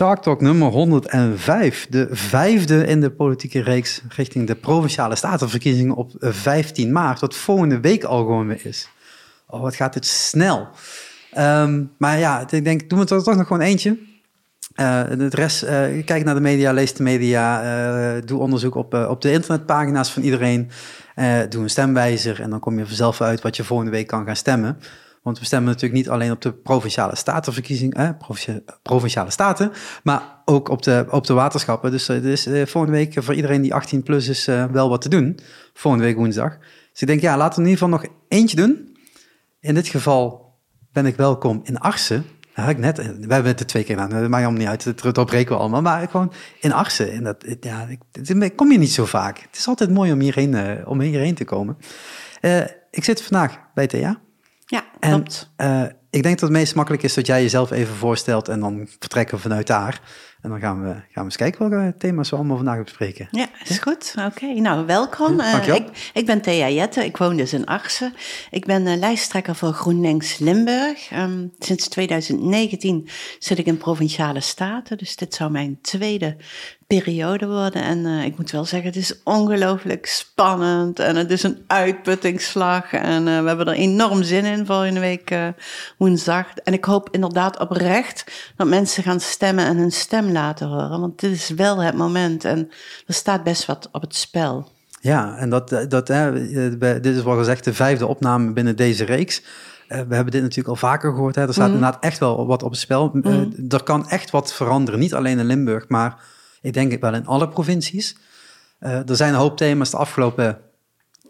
Shark Talk nummer 105. De vijfde in de politieke reeks richting de Provinciale Statenverkiezingen op 15 maart. Wat volgende week al gewoon weer is. Oh, wat gaat dit snel. Ehm, maar ja, ik denk, doen we er toch nog gewoon eentje. Uh, het rest, uh, kijk naar de media, lees de media, uh, doe onderzoek op, op de internetpagina's van iedereen. doe een stemwijzer en dan kom je vanzelf uit wat je volgende week kan gaan stemmen. Want we stemmen natuurlijk niet alleen op de provinciale statenverkiezing, eh, provinciale staten, maar ook op de, op de waterschappen. Dus er is volgende week voor iedereen die 18 plus is wel wat te doen. Volgende week woensdag. Dus ik denk, ja, laten we in ieder geval nog eentje doen. In dit geval ben ik welkom in Arsen ik net, we hebben het er twee keer aan, dat maakt allemaal niet uit, het doorbreken we allemaal. Maar gewoon in Arsen, en dat, ja, ik, kom je niet zo vaak. Het is altijd mooi om hierheen, om hierheen te komen. Ik zit vandaag bij Thea. Ja, klopt. En, uh, ik denk dat het meest makkelijk is dat jij jezelf even voorstelt en dan vertrekken we vanuit daar. En dan gaan we, gaan we eens kijken welke thema's we allemaal vandaag bespreken. Ja, is goed. Oké, nou welkom. Uh, ik, ik, ben Thea Jette, ik woon dus in Arsen. Ik ben uh, lijsttrekker voor GroenLinks Limburg. Um, sinds 2019 zit ik in Provinciale Staten, dus dit zou mijn tweede periode worden. En uh, ik moet wel zeggen, het is ongelooflijk spannend. En het is een uitputtingsslag. En uh, we hebben er enorm zin in volgende week uh, woensdag. En ik hoop inderdaad oprecht dat mensen gaan stemmen en hun stem laten horen. Want dit is wel het moment. En er staat best wat op het spel. Ja, en dat, dat, dit is wel gezegd de vijfde opname binnen deze reeks. we hebben dit natuurlijk al vaker gehoord. Hè. Er staat mm. inderdaad echt wel wat op het spel. Mm. er kan echt wat veranderen. Niet alleen in Limburg, maar ik denk wel in alle provincies. Uh, er zijn een hoop thema's de afgelopen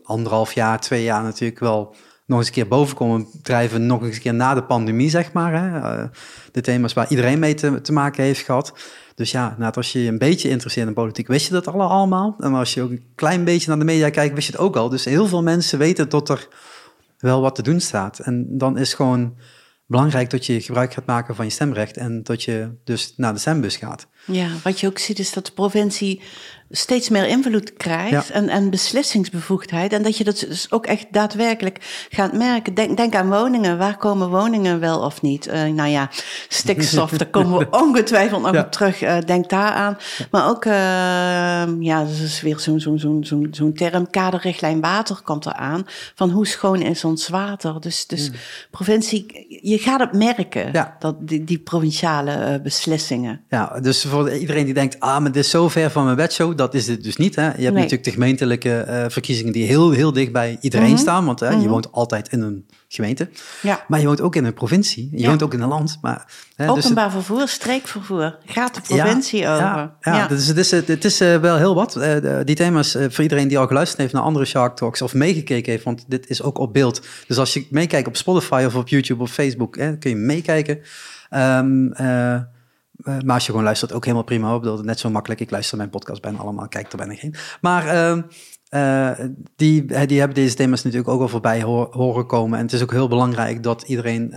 anderhalf jaar, twee jaar natuurlijk wel nog eens een keer boven komen drijven, nog eens een keer na de pandemie, zeg maar. Hè? Uh, de thema's waar iedereen mee te, maken heeft gehad. Dus ja, nou, als je je een beetje interesseert in politiek, wist je dat alle allemaal. En als je ook een klein beetje naar de media kijkt, wist je het ook al. Dus heel veel mensen weten dat er wel wat te doen staat. En dan is gewoon belangrijk dat je gebruik gaat maken van je stemrecht en dat je dus naar de stembus gaat. Ja, wat je ook ziet is dat de provincie steeds meer invloed krijgt en, en beslissingsbevoegdheid. En dat je dat dus ook echt daadwerkelijk gaat merken. Denk, denk aan woningen. Waar komen woningen wel of niet? Uh, nou ja, stikstof, daar komen we ongetwijfeld nog op terug. Uh, denk daar aan. Maar ook, uh, ja, dat is weer zo'n zo'n zo'n zo'n zo'n term. Kaderrichtlijn water komt eraan. Van hoe schoon is ons water? Dus, dus mm. provincie, je gaat het merken. Ja. Dat die, die provinciale beslissingen. Ja, dus voor iedereen die denkt, ah, maar dit is zo ver van mijn bedshow dat is het dus niet. Hè? Je hebt natuurlijk de gemeentelijke uh, verkiezingen die heel, heel dicht bij iedereen mhm. staan. Want hè, je mhm. woont altijd in een gemeente. Ja. Maar je woont ook in een provincie. Je woont ook in een land. Maar, hè, dus Openbaar dus vervoer, streekvervoer. Gaat de provincie over. Ja. Dus het is, het is uh, wel heel wat. Uh, die thema's voor iedereen die al geluisterd heeft naar andere Shark Talks of meegekeken heeft. Want dit is ook op beeld. Dus als je meekijkt op Spotify of op YouTube of Facebook, hè, kun je meekijken. Um, eh, maar als je gewoon luistert, ook helemaal prima. Ik bedoel, net zo makkelijk. Ik luister mijn podcast bijna allemaal. Kijk, er ik geen. Maar ehm, eh, die, die hebben deze thema's natuurlijk ook al voorbij horen komen. En het is ook heel belangrijk dat iedereen...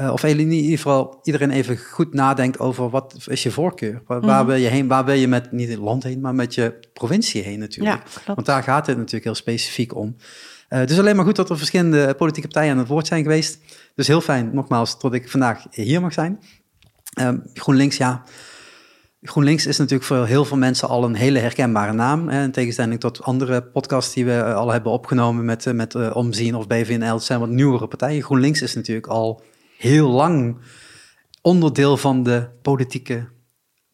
Uh, of in ieder geval iedereen even goed nadenkt over wat is je voorkeur? Waar, mm wil je heen? Waar wil je met niet het land heen, maar met je provincie heen natuurlijk? Ja, Want daar gaat het natuurlijk heel specifiek om. Uh, het is alleen maar goed dat er verschillende politieke partijen aan het woord zijn geweest. Dus heel fijn, nogmaals, dat ik vandaag hier mag zijn. Um, GroenLinks, ja. GroenLinks is natuurlijk voor heel veel mensen al een hele herkenbare naam. Hè, in tegenstelling tot andere podcasts die we eh, al hebben opgenomen met, eh, met uh, Omzien of BVNL. Het zijn wat nieuwere partijen. GroenLinks is natuurlijk al heel lang onderdeel van de politieke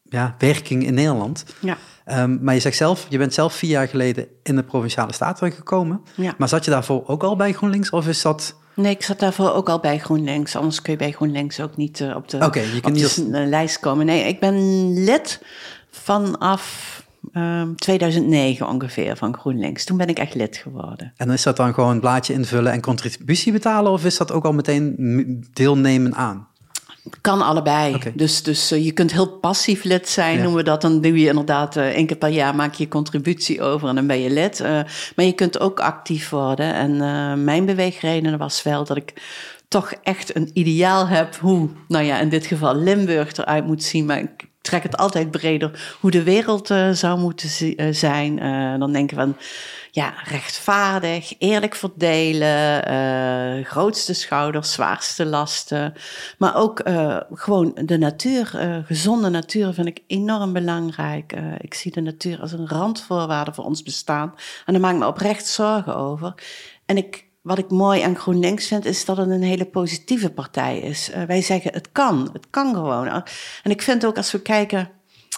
ja, werking in Nederland. Ja. Um, maar je zegt zelf, je bent zelf vier jaar geleden in de Provinciale Staten gekomen. Ja. Maar zat je daarvoor ook al bij GroenLinks of is dat Nee, ik zat daarvoor ook al bij GroenLinks. Anders kun je bij GroenLinks ook niet uh, op de, okay, je kunt niet de lijst komen. Nee, ik ben lid vanaf um, ehm, 2009 ongeveer van GroenLinks. Toen ben ik echt lid geworden. En is dat dan gewoon een blaadje invullen en contributie betalen? Of is dat ook al meteen deelnemen aan? Kan allebei. Dus, dus uh, je kunt heel passief lid zijn, noemen we dat. Dan doe je inderdaad uh, één keer per jaar maak je contributie over en dan ben je lid. Uh, maar je kunt ook actief worden. En mijn beweegreden was wel dat ik toch echt een ideaal heb hoe, nou ja, in dit geval Limburg eruit moet zien. Maar ik trek het altijd breder, hoe de wereld uh, zou moeten uh, zijn. Uh, dan denken we van, ja, rechtvaardig, eerlijk verdelen, grootste schouders, zwaarste lasten. Maar ook gewoon de natuur, gezonde natuur vind ik enorm belangrijk. ik zie de natuur als een randvoorwaarde voor ons bestaan. En daar maak ik me oprecht zorgen over. En ik wat ik mooi aan GroenLinks vind, is dat het een hele positieve partij is. Uh, wij zeggen het kan, het kan gewoon. En ik vind ook als we kijken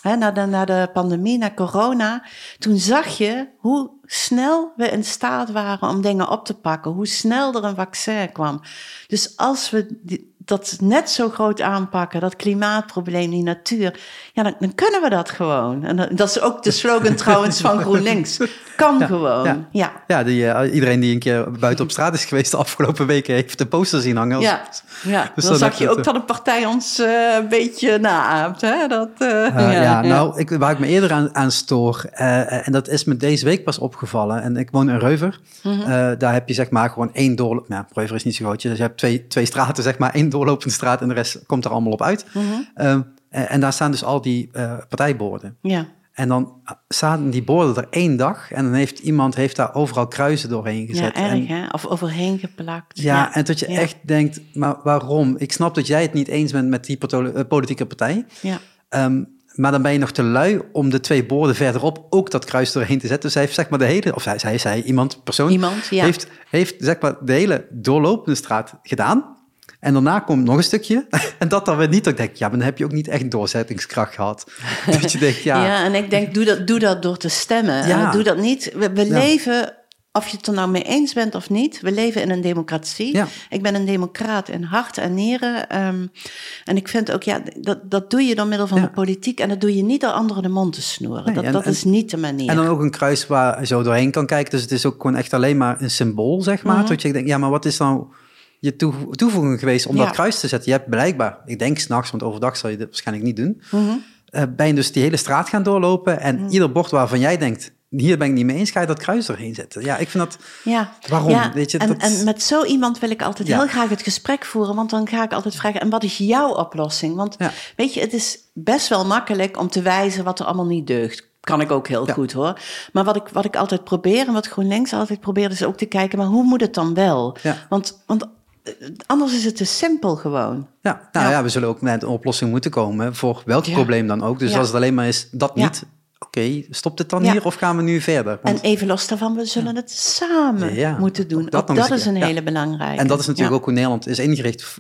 hè, naar, de, naar de pandemie, naar corona, toen zag je hoe snel we in staat waren om dingen op te pakken, hoe snel er een vaccin kwam. Dus als we dat net zo groot aanpakken, dat klimaatprobleem, die natuur, ja, dan, dan kunnen we dat gewoon. En dat, is ook de slogan trouwens van GroenLinks. Kan gewoon. Ja, ja. die, uh, iedereen die een keer buiten op straat is geweest de afgelopen weken heeft de poster zien hangen. ja, ja. Dus dan, zag je ook dat de partij ons uh, een beetje naaapt. Hè? Dat, uh, ja, nou, ik, waar ik me eerder aan, aan stoor, en dat is me deze week pas opgevallen. En ik woon in Reuver. Mm -hmm. daar heb je zeg maar gewoon één doorloop. Ja, Reuver is niet zo groot. Dus je hebt twee, twee straten, zeg maar één doorlopende straat en de rest komt er allemaal op uit. Mhm. Ehm, en, daar staan dus al die uh, partijborden. Ja. En dan staan die borden er één dag en dan heeft iemand heeft daar overal kruisen doorheen gezet. Ja, erg hè? Of overheen geplakt. Ja, en dat je echt denkt, maar waarom? Ik snap dat jij het niet eens bent met die eh, politieke partij. Ja. Um, maar dan ben je nog te lui om de twee borden verderop ook dat kruis doorheen te zetten. Dus hij heeft zeg maar de hele, of hij, zij, zij iemand, persoon, iemand, ja. heeft, heeft zeg maar de hele doorlopende straat gedaan. En daarna komt nog een stukje. En dat dan weer niet. Dat ik denk, ja, maar dan heb je ook niet echt doorzettingskracht gehad. dat je denkt, ja. Ja, en ik denk, doe dat, doe dat door te stemmen. Ja. Doe dat niet. We, we leven, of je het er nou mee eens bent of niet, we leven in een democratie. Ja. Ik ben een democraat in hart en nieren. Um, en ik vind ook, ja, dat, dat doe je door middel van de politiek. En dat doe je niet door anderen de mond te snoeren. Nee, dat, en, dat is niet de manier. En dan ook een kruis waar je zo doorheen kan kijken. Dus het is ook gewoon echt alleen maar een symbool, zeg maar. Mm Dat je denkt, ja, maar wat is nou je toevoeging geweest om dat kruis te zetten. Je hebt blijkbaar, ik denk s'nachts, want overdag zal je dit waarschijnlijk niet doen, mm -hmm. uh, ben je dus die hele straat gaan doorlopen en mhm. ieder bord waarvan jij denkt, hier ben ik niet mee eens, ga je dat kruis erheen zetten. Ja, ik vind dat... Ja. Waarom? Ja. Weet je, en, dat... en met zo iemand wil ik altijd heel graag het gesprek voeren, want dan ga ik altijd vragen, en wat is jouw oplossing? Want weet je, het is best wel makkelijk om te wijzen wat er allemaal niet deugt kan ik ook heel goed hoor. Maar wat ik, wat ik altijd probeer en wat GroenLinks altijd probeert, is ook te kijken, maar hoe moet het dan wel? Want, want Anders is het te simpel gewoon. Ja, nou ja, we zullen ook met een oplossing moeten komen voor welk probleem dan ook. Dus als het alleen maar is dat niet, oké, stopt het dan hier of gaan we nu verder? Want... En even los daarvan, we zullen het samen moeten doen. dat, dat is een hele belangrijke. En dat is natuurlijk ook hoe Nederland is ingericht.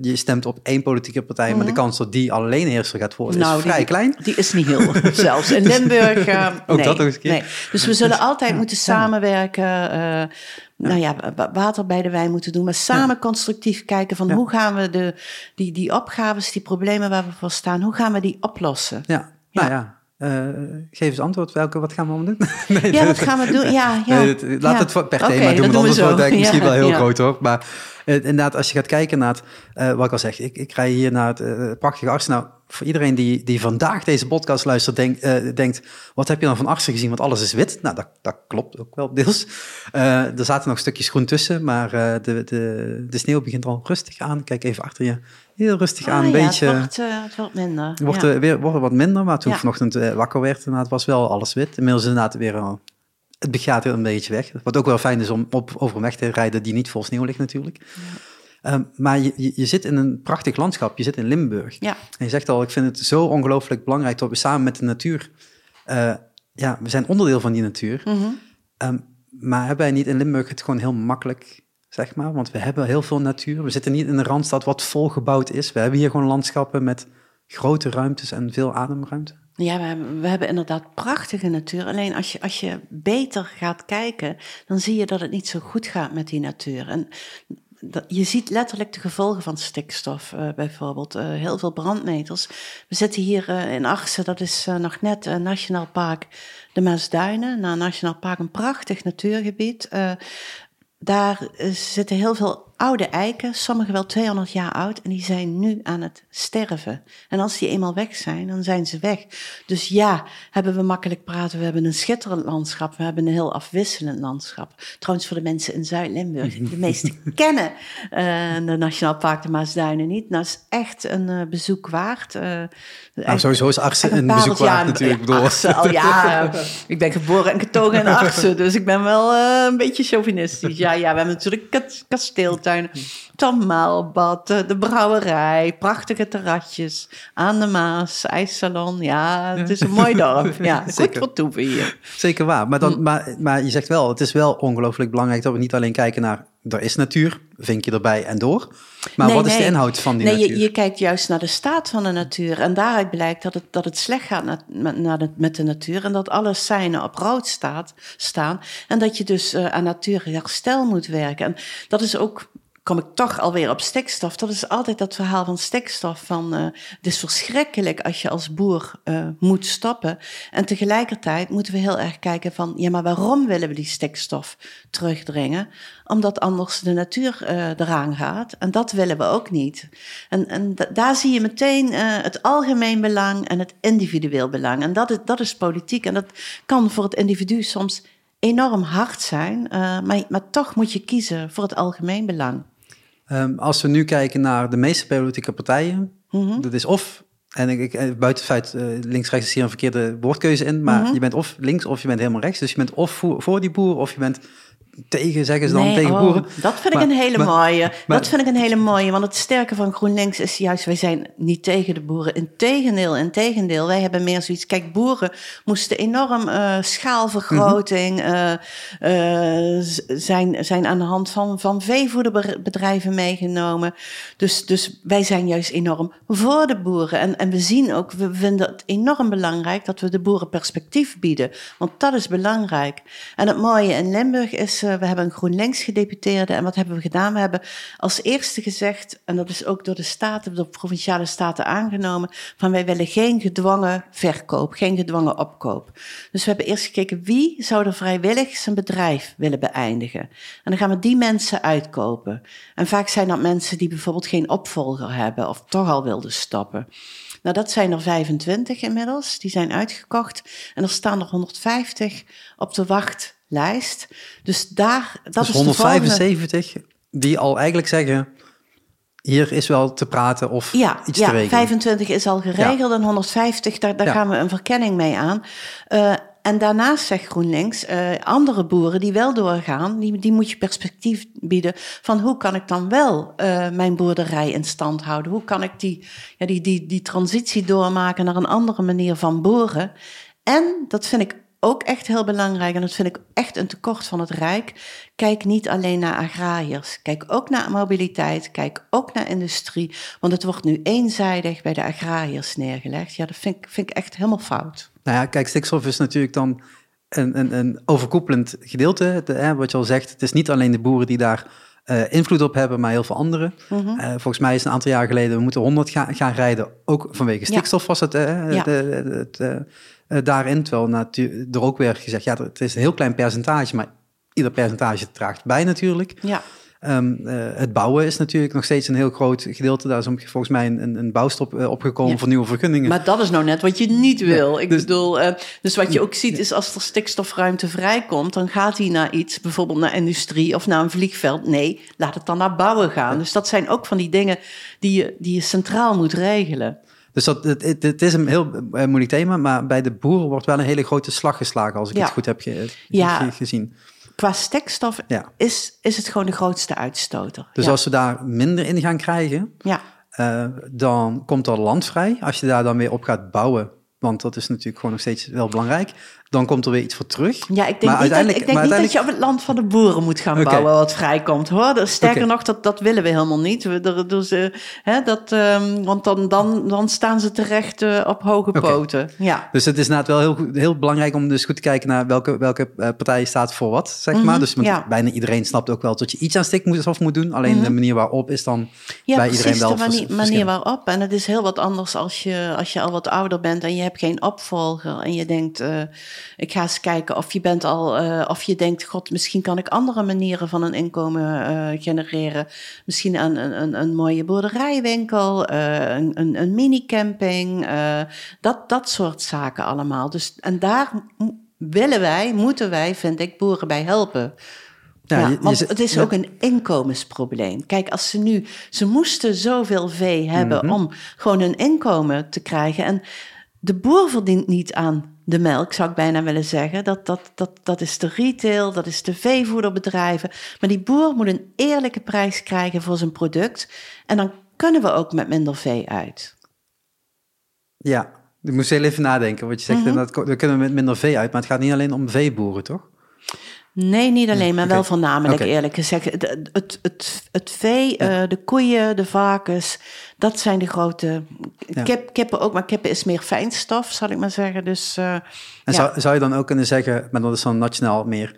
Je stemt op één politieke partij, maar de mhm. kans dat die alleen heerser gaat worden nou, is vrij klein. Die is niet heel, zelfs. In Limburg, uh, ook nee, dat nog eens keer. Nee. Dus we zullen altijd moeten samenwerken. Uh, nou ja, water bij de wijn moeten doen, maar samen constructief kijken van hoe gaan we de, die, die opgaves, die problemen waar we voor staan, hoe gaan we die oplossen? Ja, nou ja. Uh, geef eens antwoord, welke, wat gaan we allemaal doen? nee, ja, wat gaan we doen? Ja, ja. Nee, laat het per thema doen, want anders wordt het misschien wel heel groot hoor. Maar uh, inderdaad, als je gaat kijken naar het, uh, wat ik al zeg, ik, ik rij hier naar het prachtige arts. Nou, voor iedereen die, die vandaag deze podcast luistert, denk, denkt: wat heb je dan van achter gezien? Want alles is wit. Nou, dat, dat klopt ook wel deels. Er zaten nog stukjes groen tussen, maar de, de, de sneeuw begint al rustig aan. Kijk even achter je. Heel rustig aan. Een ja, beetje. Het wordt, het wordt minder. Het wordt, ja. weer, wordt wat minder, maar toen ja. vanochtend wakker werd, het was wel alles wit. Inmiddels inderdaad weer al. Het begaat weer een beetje weg. Wat ook wel fijn is om op, over een weg te rijden die niet vol sneeuw ligt, natuurlijk. Um, maar je, je, zit in een prachtig landschap. Je zit in Limburg. Ja. En je zegt al, ik vind het zo ongelooflijk belangrijk dat we samen met de natuur... Uh, ja, we zijn onderdeel van die natuur. Mm -hmm. um, maar hebben wij niet in Limburg het gewoon heel makkelijk, zeg maar? Want we hebben heel veel natuur. We zitten niet in een randstad wat volgebouwd is. We hebben hier gewoon landschappen met grote ruimtes en veel ademruimte. Ja, we hebben, we hebben inderdaad prachtige natuur. Alleen als je, als je beter gaat kijken, dan zie je dat het niet zo goed gaat met die natuur. En je ziet letterlijk de gevolgen van stikstof, uh, bijvoorbeeld. Uh, heel veel brandmeters. We zitten hier uh, in Arsen, dat is nog net een Nationaal Park de Maasduinen. Nou, Nationaal Park, een prachtig natuurgebied. Daar zitten heel veel oude eiken, sommige wel 200 jaar oud, en die zijn nu aan het sterven. En als die eenmaal weg zijn, dan zijn ze weg. Dus ja, hebben we makkelijk praten, we hebben een schitterend landschap, we hebben een heel afwisselend landschap. Trouwens, voor de mensen in Zuid-Limburg, die de meesten kennen uh, de Nationaal Park de Maasduinen niet. Nou, is echt een uh, bezoek waard. Uh, nou, sowieso is Arsen een bezoek waard natuurlijk. Bedoel. Arsen, al, ja, ik ben geboren en getogen in Arsen, dus ik ben wel een beetje chauvinistisch. Ja, ja, we hebben natuurlijk Don't. Tamaalbad, de brouwerij, prachtige terrasjes aan de Maas, ijssalon. Ja, het is een mooi dorp. Ja, goed voor toeven hier. Zeker waar. Maar, dan, hm. maar, maar je zegt wel, het is wel ongelooflijk belangrijk dat we niet alleen kijken naar er is natuur, vink je erbij en door. Maar wat is de inhoud van die nee, natuur? Je, je kijkt juist naar de staat van de natuur. En daaruit blijkt dat het, dat het slecht gaat met, met, met de natuur. En dat alle seinen op rood staat, staan. En dat je dus uh, aan natuurherstel moet werken. En dat is ook kom ik toch alweer op stikstof. Dat is altijd dat verhaal van stikstof. Van, uh, het is verschrikkelijk als je als boer uh, moet stoppen. En tegelijkertijd moeten we heel erg kijken van... ja, maar waarom willen we die stikstof terugdringen? Omdat anders de natuur uh, eraan gaat. En dat willen we ook niet. En, en daar zie je meteen het algemeen belang en het individueel belang. En dat is, dat is politiek. En dat kan voor het individu soms enorm hard zijn. maar, maar toch moet je kiezen voor het algemeen belang. Um, als we nu kijken naar de meeste politieke partijen, mm dat is of, en ik, ik, eh, buiten feit, uh, links-rechts is hier een verkeerde woordkeuze in, maar mm -hmm. je bent of links of je bent helemaal rechts. Dus je bent of voor, voor die boer of je bent tegen, zeggen ze dan, tegen oh, boeren. Dat vind ik een hele mooie. dat vind ik een hele mooie, want het sterke van GroenLinks is juist, wij zijn niet tegen de boeren. Integendeel, integendeel. Wij hebben meer zoiets, kijk, boeren moesten enorm uh, schaalvergroting mm -hmm. uh, uh, zijn, zijn aan de hand van, van veevoederbedrijven meegenomen. Dus, dus wij zijn juist enorm voor de boeren. En, en we zien ook, we vinden het enorm belangrijk dat we de boeren perspectief bieden. Want dat is belangrijk. En het mooie in Limburg is eh, we hebben een GroenLinks gedeputeerde. En wat hebben we gedaan? We hebben als eerste gezegd, en dat is ook door de staten, door de provinciale staten aangenomen, van wij willen geen gedwongen verkoop, geen gedwongen opkoop. Dus we hebben eerst gekeken wie zou er vrijwillig zijn bedrijf willen beëindigen. En dan gaan we die mensen uitkopen. En vaak zijn dat mensen die bijvoorbeeld geen opvolger hebben of toch al wilden stoppen. Nou, dat zijn er 25 inmiddels. Die zijn uitgekocht. En er staan er 150 op de wacht lijst. Dus daar, dat dus is 175 die al eigenlijk zeggen, hier is wel te praten of ja, iets ja, te regelen. 25 is al geregeld en 150, daar, daar gaan we een verkenning mee aan. Uh, en daarnaast zegt GroenLinks, uh, andere boeren die wel doorgaan, die, die moet je perspectief bieden van hoe kan ik dan wel uh, mijn boerderij in stand houden? Hoe kan ik die, ja, die, die, die transitie doormaken naar een andere manier van boeren? En, dat vind ik ook echt heel belangrijk, en dat vind ik echt een tekort van het Rijk. Kijk niet alleen naar agrariërs. Kijk ook naar mobiliteit. Kijk ook naar industrie. Want het wordt nu eenzijdig bij de agrariërs neergelegd. Ja, dat vind ik, vind ik echt helemaal fout. Nou ja, kijk, stikstof is natuurlijk dan een, een, een overkoepelend gedeelte. hè, wat je al zegt, het is niet alleen de boeren die daar uh, invloed op hebben, maar heel veel anderen. Mm -hmm. uh, volgens mij is een aantal jaar geleden, we moeten 100 gaan, gaan rijden, ook vanwege stikstof ja. was het. Ja. de, de, uh, daarin. Terwijl er ook weer gezegd, ja, het is een heel klein percentage, maar ieder percentage draagt bij natuurlijk. Ja. Um, uh, het bouwen is natuurlijk nog steeds een heel groot gedeelte. Daar is volgens mij een, een bouwstop uh, opgekomen ja. voor nieuwe vergunningen. Maar dat is nou net wat je niet wil. Ja, ik dus, bedoel, uh, dus wat je ook ziet is als er stikstofruimte vrijkomt, dan gaat hij naar iets, bijvoorbeeld naar industrie of naar een vliegveld. Nee, laat het dan naar bouwen gaan. Ja. Dus dat zijn ook van die dingen die je, die je centraal moet regelen. Dus dat, het, het, is een heel moeilijk thema, maar bij de boeren wordt wel een hele grote slag geslagen, als ik het goed heb ge, ja. gezien. Qua stikstof ja. is, is het gewoon de grootste uitstoter. Dus als we daar minder in gaan krijgen, ja. Uh, dan komt er land vrij. Als je daar dan weer op gaat bouwen, want dat is natuurlijk gewoon nog steeds wel belangrijk. Dan komt er weer iets voor terug. Ja, ik denk, maar niet, dat, ik denk niet dat je op het land van de boeren moet gaan okay. bouwen wat vrijkomt. Hoor. Dus sterker okay. nog, dat, dat willen we helemaal niet. We, dus, uh, hè, dat, um, want dan, dan, dan staan ze terecht uh, op hoge okay. poten. Ja. Dus het is inderdaad wel heel, heel belangrijk om dus goed te kijken naar welke, welke uh, partij staat voor wat, zeg mm -hmm. maar. Dus ja. bijna iedereen snapt ook wel dat je iets aan stikstof moet doen. Alleen mm -hmm. de manier waarop is dan ja, bij iedereen wel de manier, manier waarop. En het is heel wat anders als je, als je al wat ouder bent en je hebt geen opvolger en je denkt, uh, ik ga eens kijken of je bent al, uh, of je denkt, god, misschien kan ik andere manieren van een inkomen uh, genereren. Misschien een, een, een mooie boerderijwinkel, een, een, een mini-camping, dat, dat soort zaken allemaal. Dus, en daar willen wij, moeten wij, vind ik, boeren bij helpen. Ja, want het is ook een inkomensprobleem. Kijk, als ze nu, ze moesten zoveel vee hebben mhm. om gewoon een inkomen te krijgen. En de boer verdient niet aan de melk, zou ik bijna willen zeggen. Dat, dat, dat, dat is de retail, dat is de veevoederbedrijven. Maar die boer moet een eerlijke prijs krijgen voor zijn product. En dan kunnen we ook met minder vee uit. Ja, ik moest heel even nadenken. Wat je zegt, mm dat, we kunnen met minder vee uit. Maar het gaat niet alleen om veeboeren, toch? Nee, niet alleen, maar wel voornamelijk eerlijk gezegd. Het, het, het, het vee, eh, de koeien, de varkens, dat zijn de grote... Kip, kippen ook, maar kippen is meer fijnstof, zal ik maar zeggen. Dus, uh, en zou, zou je dan ook kunnen zeggen, maar dat is dan nationaal meer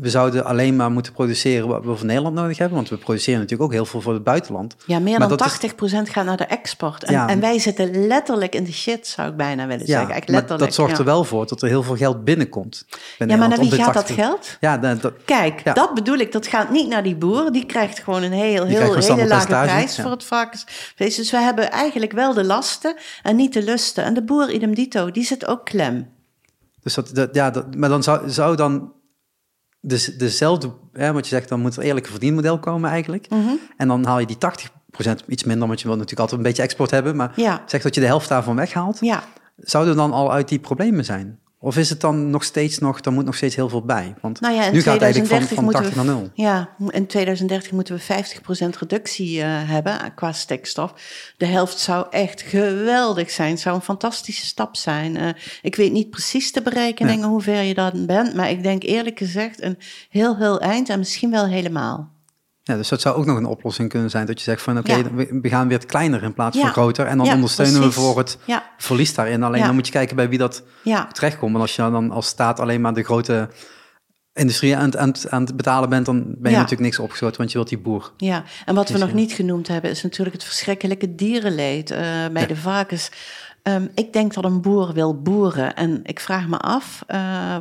we zouden alleen maar moeten produceren wat we voor Nederland nodig hebben. Want we produceren natuurlijk ook heel veel voor het buitenland. Ja, meer dan 80% gaat naar de export. En, en, wij zitten letterlijk in de shit, zou ik bijna willen zeggen. Ja, letterlijk, maar dat zorgt er wel voor dat er heel veel geld binnenkomt. Ja, maar naar wie gaat dat geld? Ja, dat, Kijk, dat bedoel ik. Dat gaat niet naar die boer. Die krijgt gewoon een heel, heel, hele lage prijs voor het varkensvlees. Dus we hebben eigenlijk wel de lasten en niet de lusten. En de boer, idem dito, die zit ook klem. Dus dat, ja, dat, maar dan zou, zou dan dus dezelfde, hè, wat je zegt, dan moet er eerlijke verdienmodel komen eigenlijk. Mhm. En dan haal je die 80% iets minder, want je wil natuurlijk altijd een beetje export hebben. Maar ja. zeg dat je de helft daarvan weghaalt. Ja. Zouden dan al uit die problemen zijn? Of is het dan nog steeds nog, dan moet nog steeds heel veel bij? Want nou ja, nu gaat het eigenlijk van, van 80 naar 0. Ja, in 2030 moeten we 50% reductie uh, hebben qua stikstof. De helft zou echt geweldig zijn. Het zou een fantastische stap zijn. Uh, ik weet niet precies de berekeningen hoe ver je dan bent. Maar ik denk eerlijk gezegd een heel, heel eind en misschien wel helemaal. Ja, dus dat zou ook nog een oplossing kunnen zijn. Dat je zegt van oké, we gaan weer het kleiner in plaats van groter. En dan ondersteunen we voor het verlies daarin. Alleen dan moet je kijken bij wie dat terechtkomt. Want als je dan als staat alleen maar de grote industrie aan, aan, aan het betalen bent, dan ben je natuurlijk niks opgesloten, want je wilt die boer. Ja, en wat we nog niet genoemd hebben, is natuurlijk het verschrikkelijke dierenleed uh, bij de varkens. Um, ik denk dat een boer wil boeren. En ik vraag me af, uh,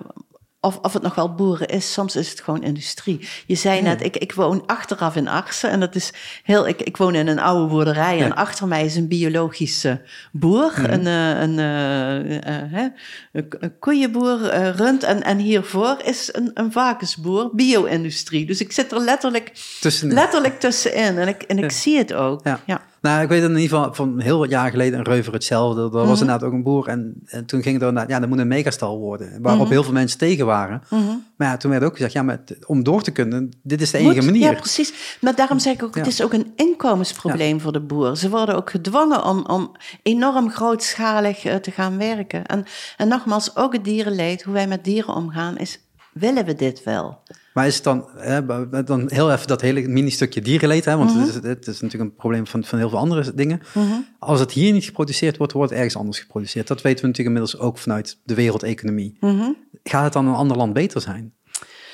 of, of het nog wel boeren is, soms is het gewoon industrie. Je zei net, ik, ik woon achteraf in Arsen en dat is heel, ik, ik woon in een oude boerderij en achter mij is een biologische boer, mhm. een, eh, een, een, uh, een, koeienboer, rund en, en hiervoor is een, een varkensboer, bio-industrie. Dus ik zit er letterlijk, tussenin. letterlijk tussenin en ik, en ik zie het ook. ja. Nou, ik weet in ieder geval van heel wat jaar geleden een Reuver hetzelfde. Er was mhm. inderdaad ook een boer en, en toen ging het inderdaad, ja, dat moet een megastal worden. Waarop mhm. heel veel mensen tegen waren. Mhm. Maar ja, toen werd ook gezegd, ja, maar om door te kunnen, dit is de enige manier. Ja, precies. Maar daarom zeg ik ook, het is ook een inkomensprobleem voor de boer. Ze worden ook gedwongen om, om enorm grootschalig uh, te gaan werken. En, en nogmaals, ook het dierenleed, hoe wij met dieren omgaan, is willen we dit wel? Maar is het dan, hè, dan heel even dat hele mini-stukje diergeleed, hè, want het, is, het, is, natuurlijk een probleem van, van heel veel andere dingen. Mhm. Als het hier niet geproduceerd wordt, wordt het ergens anders geproduceerd. Dat weten we natuurlijk inmiddels ook vanuit de wereldeconomie. Mm Gaat het dan in een ander land beter zijn?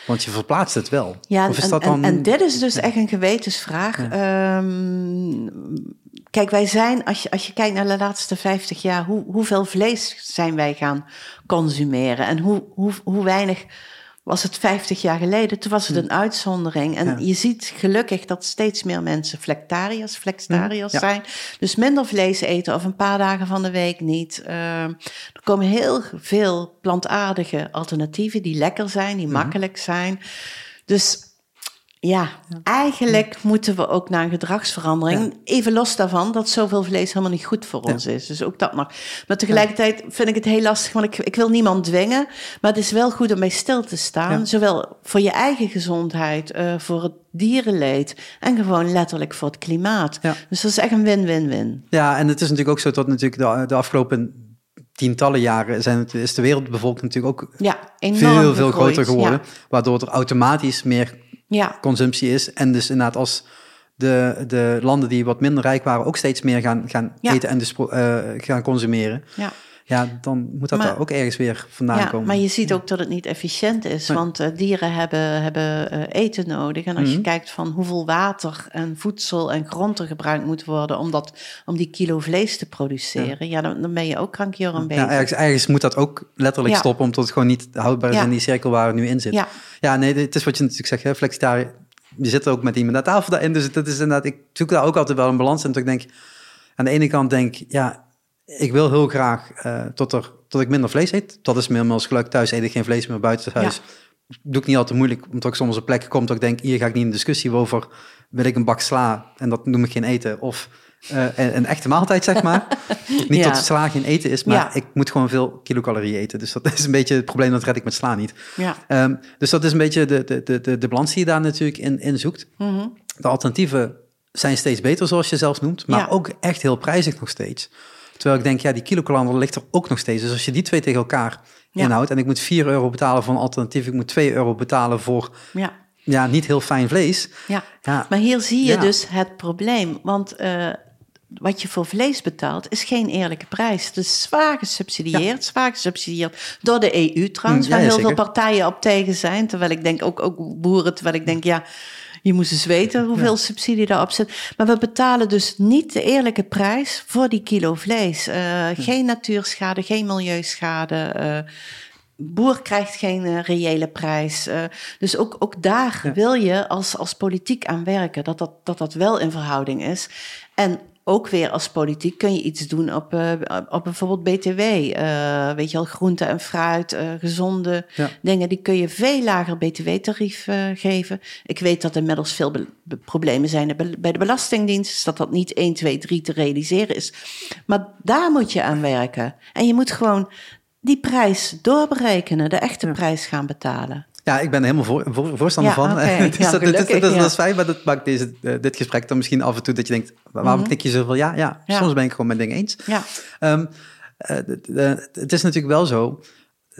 Want je verplaatst het wel. Ja, of is en, dat dan... en, dit is dus echt een gewetensvraag. Ehm, kijk, wij zijn, als je, als je kijkt naar de laatste 50 jaar, hoe, hoeveel vlees zijn wij gaan consumeren en hoe, hoe, hoe weinig was het 50 jaar geleden, toen was het hm. een uitzondering. En je ziet gelukkig dat steeds meer mensen flectariërs, flextariërs hm, zijn. Dus minder vlees eten of een paar dagen van de week niet. Uh, er komen heel veel plantaardige alternatieven die lekker zijn, die hm. makkelijk zijn. Dus ja, eigenlijk moeten we ook naar een gedragsverandering. Even los daarvan dat zoveel vlees helemaal niet goed voor ons is. Dus ook dat nog. Maar tegelijkertijd vind ik het heel lastig, want ik, ik wil niemand dwingen. Maar het is wel goed om bij stil te staan. Zowel voor je eigen gezondheid, uh, voor het dierenleed en gewoon letterlijk voor het klimaat. Dus dat is echt een win-win-win. Ja, en het is natuurlijk ook zo dat natuurlijk de, de afgelopen tientallen jaren zijn is de wereldbevolking natuurlijk ook ja, veel, veel groter geworden. Waardoor er automatisch meer ja. consumptie is. En dus inderdaad als de, de landen die wat minder rijk waren ook steeds meer gaan, gaan eten en dus uh, gaan consumeren. Ja. Ja, dan moet dat er ook ergens weer vandaan ja, komen. Maar je ziet ook dat het niet efficiënt is, want uh, dieren hebben, hebben uh, eten nodig. En als mm -hmm. je kijkt van hoeveel water en voedsel en grond er gebruikt moet worden om, dat, om die kilo vlees te produceren, ja, ja dan, dan, ben je ook krankjoren bezig. Ja, ergens, ergens, moet dat ook letterlijk stoppen, omdat het gewoon niet houdbaar is in die cirkel waar het nu in zit. Ja, ja nee, het is wat je natuurlijk zegt, hè, flexitariër. Je zit er ook met iemand aan tafel daarin, dus dat is inderdaad, ik zoek daar ook altijd wel een balans in. Dat ik denk, aan de ene kant denk, ja, ik wil heel graag uh, tot, er, tot ik minder vlees eet. Dat is als gelukkig thuis eet ik geen vlees meer buiten het huis. Ja. Doe ik niet altijd moeilijk, omdat ik soms op plekken kom dat ik denk, hier ga ik niet in discussie over, wil ik een bak sla en dat noem ik geen eten. Of uh, een, een, echte maaltijd, zeg maar. niet ja. dat sla geen eten is, maar ja. ik moet gewoon veel kilocalorieën eten. Dus dat is een beetje het probleem, dat red ik met sla niet. Ja. Um, dus dat is een beetje de, de, de, de, de balans die je daar natuurlijk in, in zoekt. Mm -hmm. De alternatieven zijn steeds beter, zoals je zelf noemt, maar ook echt heel prijzig nog steeds. Terwijl ik denk, ja, die kilokalander ligt er ook nog steeds. Dus als je die twee tegen elkaar ja. inhoudt... en ik moet 4 euro betalen voor een alternatief... ik moet 2 euro betalen voor ja. Ja, niet heel fijn vlees. Ja, ja. maar hier zie je dus het probleem. Want uh, wat je voor vlees betaalt is geen eerlijke prijs. Het is zwaar gesubsidieerd, zwaar gesubsidieerd door de EU trouwens... waar heel zeker. veel partijen op tegen zijn. Terwijl ik denk, ook, ook boeren, terwijl ik denk, ja... Je moest eens weten hoeveel ja. subsidie daarop zit. Maar we betalen dus niet de eerlijke prijs voor die kilo vlees. Uh, ja. Geen natuurschade, geen milieuschade. Uh, boer krijgt geen uh, reële prijs. dus ook, ook daar ja. wil je als, als politiek aan werken. Dat dat, dat dat wel in verhouding is. En ook weer als politiek kun je iets doen op, uh, op bijvoorbeeld BTW. Uh, weet je al, groente en fruit, uh, gezonde ja. dingen. Die kun je veel lager BTW-tarief geven. Ik weet dat er inmiddels veel problemen zijn bij de Belastingdienst. Dus dat dat niet 1, 2, 3 te realiseren is. Maar daar moet je aan werken. En je moet gewoon die prijs doorberekenen. De echte ja. prijs gaan betalen. Ja, ik ben helemaal voor, voor, voorstander ja, van. Okay. dus ja, dat, gelukkig, dat, dat, ja. dat, is fijn, maar dat maakt deze, uh, dit gesprek dan misschien af en toe dat je denkt, waarom mm -hmm. knik je zoveel? Ja, ja, Ja. soms ben ik gewoon met dingen eens. Ja. Um, uh, het is natuurlijk wel zo,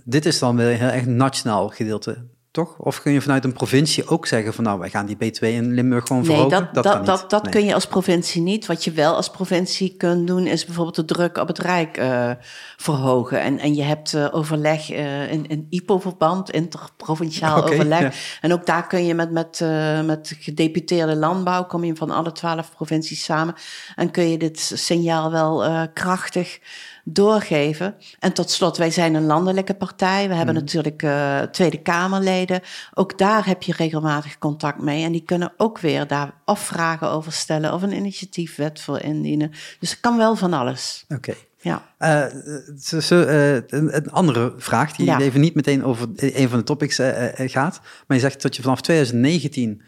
dit is dan weer een heel erg nationaal gedeelte, toch? Of kun je vanuit een provincie ook zeggen van nou, wij gaan die B2 in Limburg gewoon Nee, verhogen? dat, dat, dat, dat Nee. kun je als provincie niet. Wat je wel als provincie kunt doen, is bijvoorbeeld de druk op het Rijk uh, verhogen. En, en je hebt uh, overleg uh, in, in IPO-verband, interprovinciaal overleg. ja. En ook daar kun je met, met, met gedeputeerde landbouw, kom je van alle twaalf provincies samen. En kun je dit signaal wel krachtig doorgeven. En tot slot, wij zijn een landelijke partij. We hebben Mhm. natuurlijk uh, Tweede Kamerleden. Ook daar heb je regelmatig contact mee. En die kunnen ook weer daar of vragen over stellen of een initiatiefwet voor indienen. Dus het kan wel van alles. Oké. Ja. Uh, zo, uh, een, een, andere vraag, die Ja. even niet meteen over een van de topics gaat. Maar je zegt dat je vanaf 2019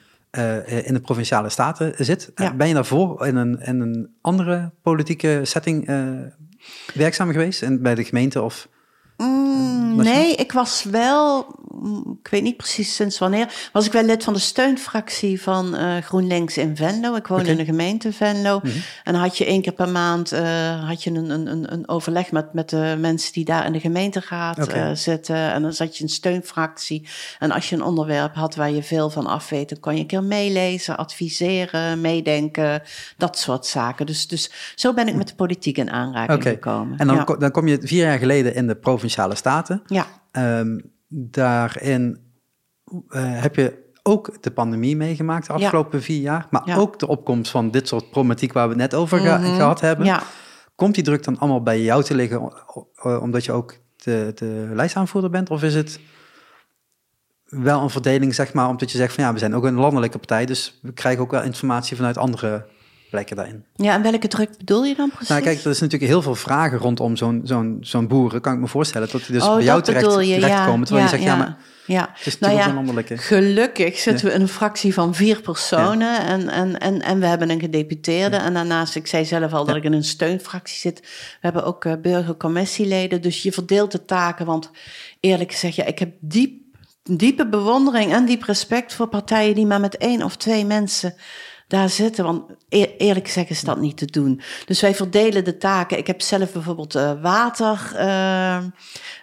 in de provinciale staten zit. Ja. Ben je daarvoor in een, in een andere politieke setting werkzaam geweest? En bij de gemeente of... Mm, nee, ik was wel, mm, ik weet niet precies sinds wanneer, was ik wel lid van de steunfractie van uh, GroenLinks in Venlo. Ik woon in de gemeente Venlo. Mhm. En had je één keer per maand uh, had je een, een, een overleg met, met de mensen die daar in de gemeenteraad Oké. uh, zitten. En dan zat je een steunfractie. En als je een onderwerp had waar je veel van af weet, dan kon je een keer meelezen, adviseren, meedenken, dat soort zaken. Dus, dus zo ben ik met de politiek in aanraking gekomen. En dan, ja. dan kom je vier jaar geleden in de Provinciale Staten. ja. Ehm, daarin eh, heb je ook de pandemie meegemaakt de afgelopen vier jaar. Maar Ja. ook de opkomst van dit soort problematiek waar we het net over Mhm. gehad hebben. Ja. Komt die druk dan allemaal bij jou te liggen o- omdat je ook de, de lijstaanvoerder bent? Of is het wel een verdeling, zeg maar, omdat je zegt van ja, we zijn ook een landelijke partij, dus we krijgen ook wel informatie vanuit andere plekken daarin. Ja, en welke druk bedoel je dan precies? Nou, kijk, er is natuurlijk heel veel vragen rondom zo'n zo'n zo'n boeren. Kan ik me voorstellen dat die dus oh, bij jou terecht, je, terechtkomen. ja, terwijl ja, je zegt, ja, maar ja. het is Nou ja, een landelijke. Gelukkig zitten we in een fractie van vier personen en, en, en, en we hebben een gedeputeerde. En daarnaast, ik zei zelf al dat ik in een steunfractie zit. We hebben ook uh, burgercommissieleden. Dus je verdeelt de taken. Want eerlijk gezegd, ja, ik heb diep, diepe bewondering en diep respect voor partijen die maar met één of twee mensen daar zitten. Want eerlijk gezegd is dat niet te doen. Dus wij verdelen de taken. Ik heb zelf bijvoorbeeld uh, water uh,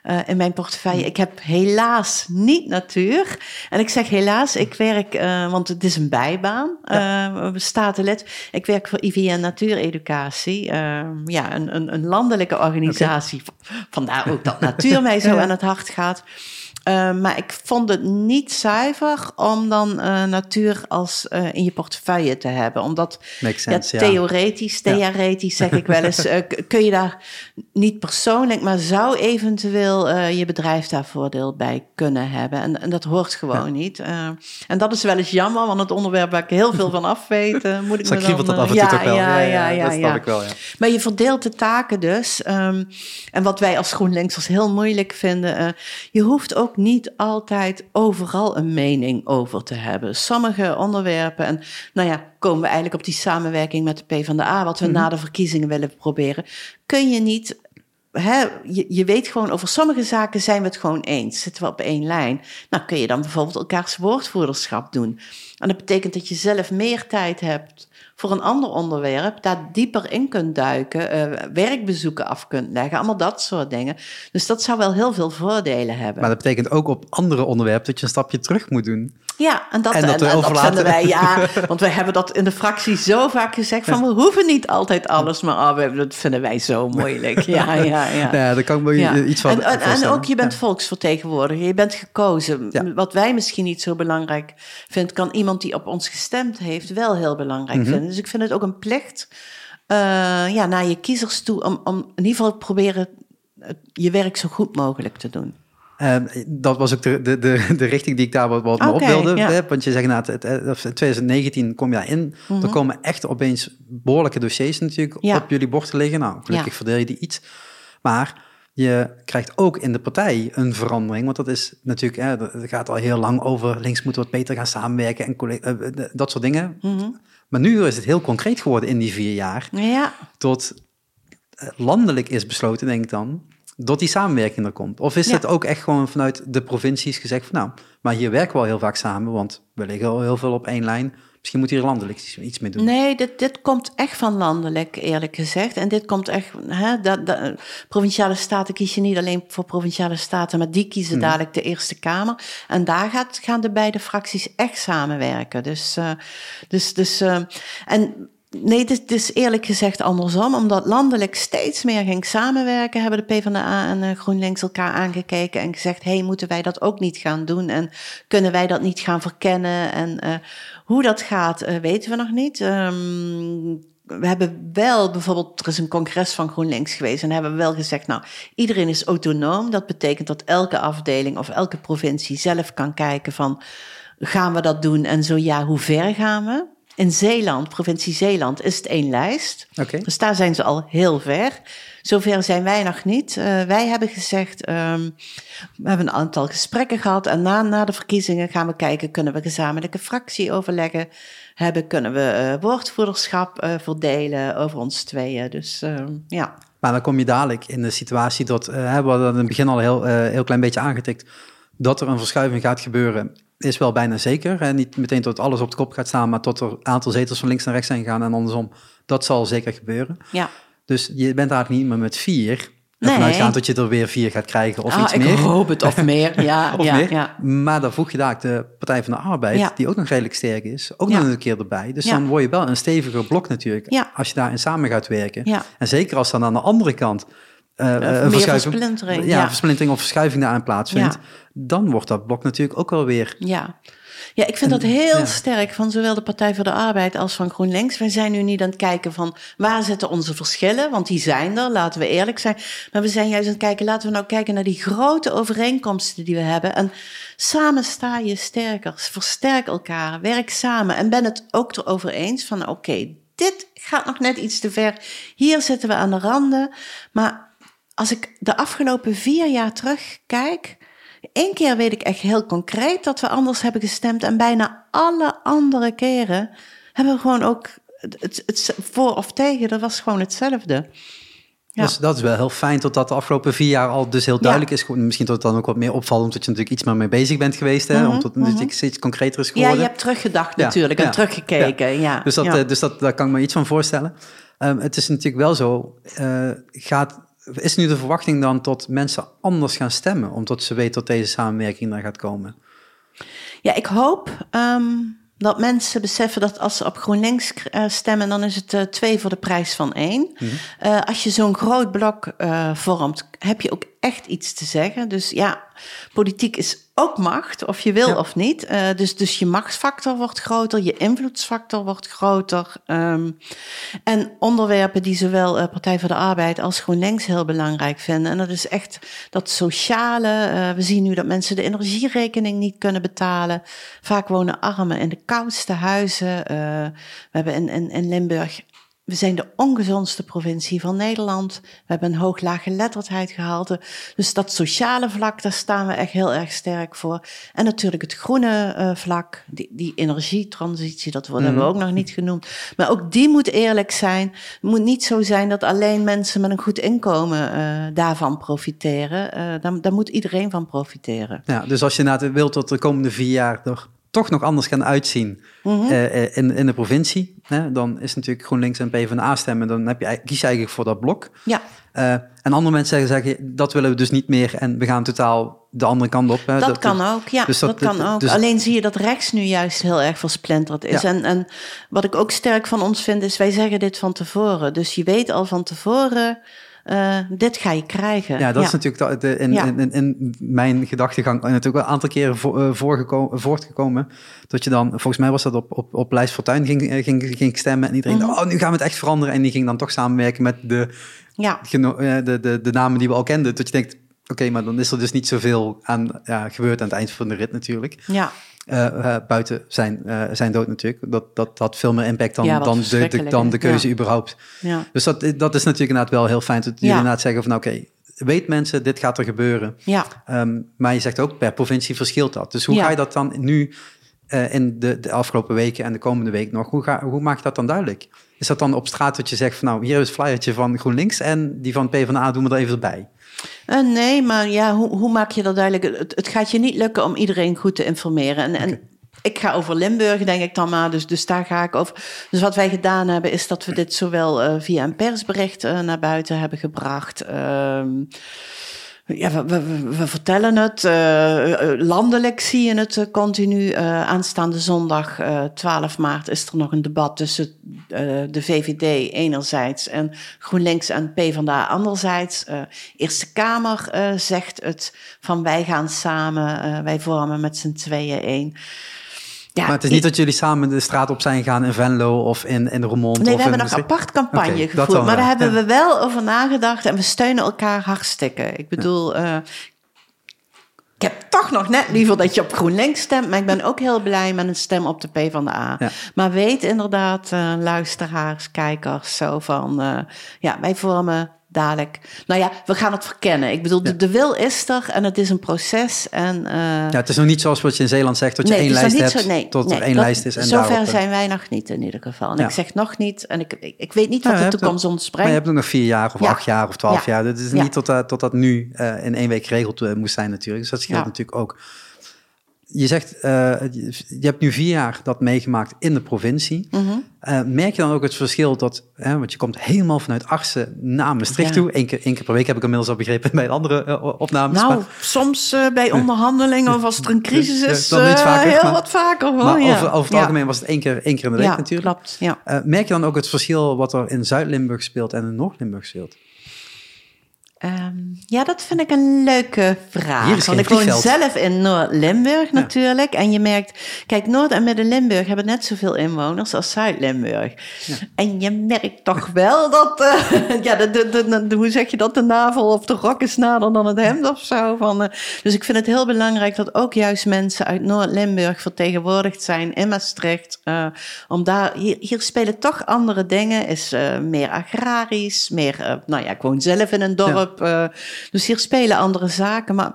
uh, in mijn portefeuille. Ik heb helaas niet natuur. En ik zeg helaas, ik werk, want het is een bijbaan, ja. statenlid. Ik werk voor IVN Natuureducatie. ja, een, een, een landelijke organisatie. Vandaar ook dat natuur mij zo aan het hart gaat. Uh, maar ik vond het niet zuiver om dan uh, natuur als uh, in je portefeuille te hebben. Omdat sense, ja, theoretisch, theoretisch zeg ik wel eens, kun je daar niet persoonlijk, maar zou eventueel je bedrijf daar voordeel bij kunnen hebben. En, en dat hoort gewoon niet. en dat is wel eens jammer, want het onderwerp waar ik heel veel van af weet, moet ik me dan... dat af en toe toch wel. Ja, ja, ja, dat snap ik wel, ja. Maar je verdeelt de taken dus. Um, en wat wij als GroenLinksers heel moeilijk vinden, je hoeft ook niet altijd overal een mening over te hebben. Sommige onderwerpen, en nou ja, komen we eigenlijk op die samenwerking met de PvdA, wat we mhm. na de verkiezingen willen proberen, kun je niet He, je, je, weet gewoon, over sommige zaken zijn we het gewoon eens. Zitten we op één lijn. Nou kun je dan bijvoorbeeld elkaars woordvoerderschap doen. En dat betekent dat je zelf meer tijd hebt voor een ander onderwerp, daar dieper in kunt duiken, uh, werkbezoeken af kunt leggen, allemaal dat soort dingen. Dus dat zou wel heel veel voordelen hebben. Maar dat betekent ook op andere onderwerpen dat je een stapje terug moet doen. Ja, en dat, en dat, en, dat vinden wij, ja. Want we hebben dat in de fractie zo vaak gezegd van we hoeven niet altijd alles, maar oh, dat vinden wij zo moeilijk. Ja, ja, ja. ja daar kan ik me iets van En, en, ook je bent volksvertegenwoordiger, je bent gekozen. Wat wij misschien niet zo belangrijk vinden, kan iemand die op ons gestemd heeft wel heel belangrijk mhm. vinden. Dus ik vind het ook een plicht uh, ja, naar je kiezers toe om, om in ieder geval proberen je werk zo goed mogelijk te doen. Uh, dat was ook de, de, de, de, richting die ik daar wat, wat okay, op wilde. Ja. Want je zegt, nou, het, het, 2019 kom je in. Mm Er komen echt opeens behoorlijke dossiers natuurlijk ja. op jullie bord te liggen. Nou, gelukkig verdeel je die iets. Maar je krijgt ook in de partij een verandering. Want dat is natuurlijk, hè, het gaat al heel lang over links moeten wat beter gaan samenwerken en uh, dat soort dingen. Mm -hmm. Maar nu is het heel concreet geworden in die vier jaar. Ja. Tot eh, landelijk is besloten, denk ik dan, dat die samenwerking er komt. Of is het ook echt gewoon vanuit de provincies gezegd van nou, maar hier werken we al heel vaak samen, want we liggen al heel veel op één lijn. Misschien moet hier landelijk iets mee doen. Nee, dit, dit komt echt van landelijk, eerlijk gezegd. En dit komt echt, hè, dat, dat, provinciale staten kies je niet alleen voor provinciale staten, maar die kiezen hmm. dadelijk de Eerste Kamer. En daar gaat, gaan de beide fracties echt samenwerken. Dus, uh, dus, dus uh, en Nee, het is, eerlijk gezegd andersom. Omdat landelijk steeds meer ging samenwerken, hebben de PvdA en uh, GroenLinks elkaar aangekeken en gezegd: hey, moeten wij dat ook niet gaan doen? En kunnen wij dat niet gaan verkennen? En uh, hoe dat gaat, uh, weten we nog niet. Um, we hebben wel bijvoorbeeld, er is een congres van GroenLinks geweest en hebben we wel gezegd, nou, iedereen is autonoom. Dat betekent dat elke afdeling of elke provincie zelf kan kijken van, gaan we dat doen en zo ja, hoe ver gaan we? In Zeeland, provincie Zeeland, is het één lijst. Okay. Dus daar zijn ze al heel ver. Zover zijn wij nog niet. Uh, wij hebben gezegd, um, we hebben een aantal gesprekken gehad. En na, na de verkiezingen gaan we kijken, kunnen we gezamenlijke fractieoverleggen hebben? Kunnen we uh, woordvoerderschap uh, verdelen over ons tweeën? Dus ehm, ja. Maar dan kom je dadelijk in de situatie dat, we hadden in het begin al heel, heel klein beetje aangetikt, dat er een verschuiving gaat gebeuren is wel bijna zeker. Hè? Niet meteen tot alles op de kop gaat staan, maar tot er aantal zetels van links naar rechts zijn gegaan en andersom. Dat zal zeker gebeuren. Ja. Dus je bent eigenlijk niet meer met vier. Nee. Vanuitgaan dat je er weer vier gaat krijgen of ah, iets meer. Ik hoop het, of meer. Ja, of ja, meer. Ja. Maar dan voeg je daar de Partij van de Arbeid, die ook nog redelijk sterk is, ook nog een keer erbij. Dus dan word je wel een steviger blok natuurlijk, als je daarin samen gaat werken. En zeker als dan aan de andere kant uh, een versplintering. Ja, ja, versplintering of verschuiving daarin plaatsvindt, dan wordt dat blok natuurlijk ook wel weer. Ja. Ja, ik vind dat heel sterk van zowel de Partij voor de Arbeid als van GroenLinks. Wij zijn nu niet aan het kijken van waar zitten onze verschillen, want die zijn er, laten we eerlijk zijn. Maar we zijn juist aan het kijken, laten we nou kijken naar die grote overeenkomsten die we hebben. En samen sta je sterker, versterk elkaar, werk samen en ben het ook erover eens van oké, dit gaat nog net iets te ver. Hier zitten we aan de randen, maar als ik de afgelopen vier jaar terugkijk, één keer weet ik echt heel concreet dat we anders hebben gestemd en bijna alle andere keren hebben we gewoon ook het, het, voor of tegen, dat was gewoon hetzelfde. Dus dat is wel heel fijn dat dat de afgelopen vier jaar al dus heel duidelijk is. Misschien dat het dan ook wat meer opvalt, omdat je natuurlijk iets meer mee bezig bent geweest. Hè? Mm omdat het mm iets concreter is geworden. Ja, je hebt teruggedacht natuurlijk en teruggekeken. Ja. Dus, dat, dus dat, daar kan ik me iets van voorstellen. Um, het is natuurlijk wel zo, uh, gaat, is nu de verwachting dan tot mensen anders gaan stemmen, omdat ze weten dat deze samenwerking er gaat komen? Ja, ik hoop um, dat mensen beseffen dat als ze op GroenLinks uh, stemmen, dan is het uh, twee voor de prijs van één. Mm -hmm. als je zo'n groot blok vormt, heb je ook echt iets te zeggen. Dus ja, politiek is ook macht, of je wil of niet. Uh, dus, dus je machtsfactor wordt groter, je invloedsfactor wordt groter. Um, en onderwerpen die zowel uh, Partij voor de Arbeid als GroenLinks heel belangrijk vinden. En dat is echt dat sociale. Uh, we zien nu dat mensen de energierekening niet kunnen betalen. Vaak wonen armen in de koudste huizen. we hebben in, in, in Limburg we zijn de ongezondste provincie van Nederland. We hebben een hoog geletterdheid gehaald. Dus dat sociale vlak, daar staan we echt heel erg sterk voor. En natuurlijk het groene uh, vlak, die, die energietransitie, dat worden mm. we ook nog niet genoemd. Maar ook die moet eerlijk zijn. Het moet niet zo zijn dat alleen mensen met een goed inkomen uh, daarvan profiteren. Uh, daar, daar, moet iedereen van profiteren. Ja, dus als je wilt dat de komende vier jaar er toch nog anders gaan uitzien mm -hmm. uh, in, in de provincie, hè, dan is natuurlijk GroenLinks en PvdA stemmen, dan heb je, kies je eigenlijk voor dat blok. Ja. Uh, en andere mensen zeggen, zeggen, dat willen we dus niet meer en we gaan totaal de andere kant op. Hè. Dat, dat, kan ook, ja, dus dat, dat, kan ook. Dus... Alleen zie je dat rechts nu juist heel erg versplinterd is. Ja. En, en wat ik ook sterk van ons vind, is wij zeggen dit van tevoren. Dus je weet al van tevoren uh, dit ga je krijgen. Ja, dat is natuurlijk de, in, in, in, mijn gedachtegang natuurlijk wel een aantal keren voor, uh, voortgekomen. Dat je dan, volgens mij was dat op, op, op Lijst Fortuin ging, eh, ging, ging stemmen. En iedereen mm oh, nu gaan we het echt veranderen. En die ging dan toch samenwerken met de, ja. de, de, de, de namen die we al kenden. Dat je denkt, oké, okay, maar dan is er dus niet zoveel aan ja, gebeurd aan het eind van de rit natuurlijk. Ja. Uh, uh, buiten zijn, uh, zijn dood natuurlijk. Dat, dat had veel meer impact dan, ja, dan, de, de, dan de keuze ja. überhaupt. Ja. Dus dat, dat is natuurlijk inderdaad wel heel fijn. Dat jullie inderdaad zeggen van oké, okay, weet mensen, dit gaat er gebeuren. Ja. Um, maar je zegt ook per provincie verschilt dat. Dus hoe ga je dat dan nu in de, de afgelopen weken en de komende week nog, hoe, ga, hoe maak je dat dan duidelijk? Is dat dan op straat dat je zegt van nou, hier is het flyertje van GroenLinks en die van PvdA doen we er even erbij? Uh, nee, maar ja, hoe, hoe, maak je dat duidelijk? Het, het, gaat je niet lukken om iedereen goed te informeren. En, okay. en ik ga over Limburg, denk ik dan maar. Dus, dus daar ga ik over. Dus wat wij gedaan hebben, is dat we dit zowel uh, via een persbericht uh, naar buiten hebben gebracht. Uh, ja, we, we, vertellen het. Uh, landelijk zie je het uh, continu. Aanstaande zondag 12 maart is er nog een debat tussen de VVD enerzijds en GroenLinks en PvdA anderzijds. Eerste Kamer zegt het van wij gaan samen, wij vormen met z'n tweeën één. Ja, maar het is niet dat jullie samen de straat op zijn gaan in Venlo of in, in Roermond? Nee, we hebben een apart campagne okay, gevoerd. Maar daar hebben we wel over nagedacht en we steunen elkaar hartstikke. Ik bedoel, ja. uh, ik heb toch nog net liever dat je op GroenLinks stemt, maar ik ben ook heel blij met een stem op de PvdA. Ja. Maar weet inderdaad, uh, luisteraars, kijkers, zo van, uh, ja, wij vormen dadelijk. Nou ja, we gaan het verkennen. Ik bedoel, de, de, wil is er en het is een proces. En, uh, ja, het is nog niet zoals wat je in Zeeland zegt, dat je nee, één lijst hebt, zo, nee, tot nee, er één dat, lijst is. En zover daarop, zijn wij nog niet in ieder geval. En ja. ik zeg nog niet, en ik, ik, ik weet niet wat de toekomst ons brengt. Maar je hebt nog vier jaar of acht jaar of twaalf jaar. Het is niet tot, uh, tot dat nu uh, in één week geregeld uh, moest zijn natuurlijk. Dus dat scheelt natuurlijk ook je zegt, uh, je hebt nu vier jaar dat meegemaakt in de provincie. Mm -hmm. uh, merk je dan ook het verschil dat, hè, want je komt helemaal vanuit Arsen naar Maastricht ja. toe. Eén keer, één keer per week heb ik inmiddels al begrepen bij andere uh, opnames. Nou, maar, soms bij onderhandelingen of als er een crisis is, dan niet vaker, heel maar, wat vaker. Hoor. Maar ja. over, over het ja. algemeen was het één keer, één keer in de week ja, natuurlijk. Klopt, ja. merk je dan ook het verschil wat er in Zuid-Limburg speelt en in Noord-Limburg speelt? Um, ja, dat vind ik een leuke vraag. Want ik woon zelf in Noord-Limburg ja. natuurlijk. En je merkt, kijk, Noord- en Midden-Limburg hebben net zoveel inwoners als Zuid-Limburg. Ja. En je merkt toch wel dat, uh, ja, de, de, de, hoe zeg je dat, de navel of de rok is nader dan het hemd of zo. Van, uh, dus ik vind het heel belangrijk dat ook juist mensen uit Noord-Limburg vertegenwoordigd zijn in Maastricht. Uh, om daar, hier, hier spelen toch andere dingen, is meer agrarisch, meer, nou ja, ik woon zelf in een dorp. Ja. Uh, dus hier spelen andere zaken. Maar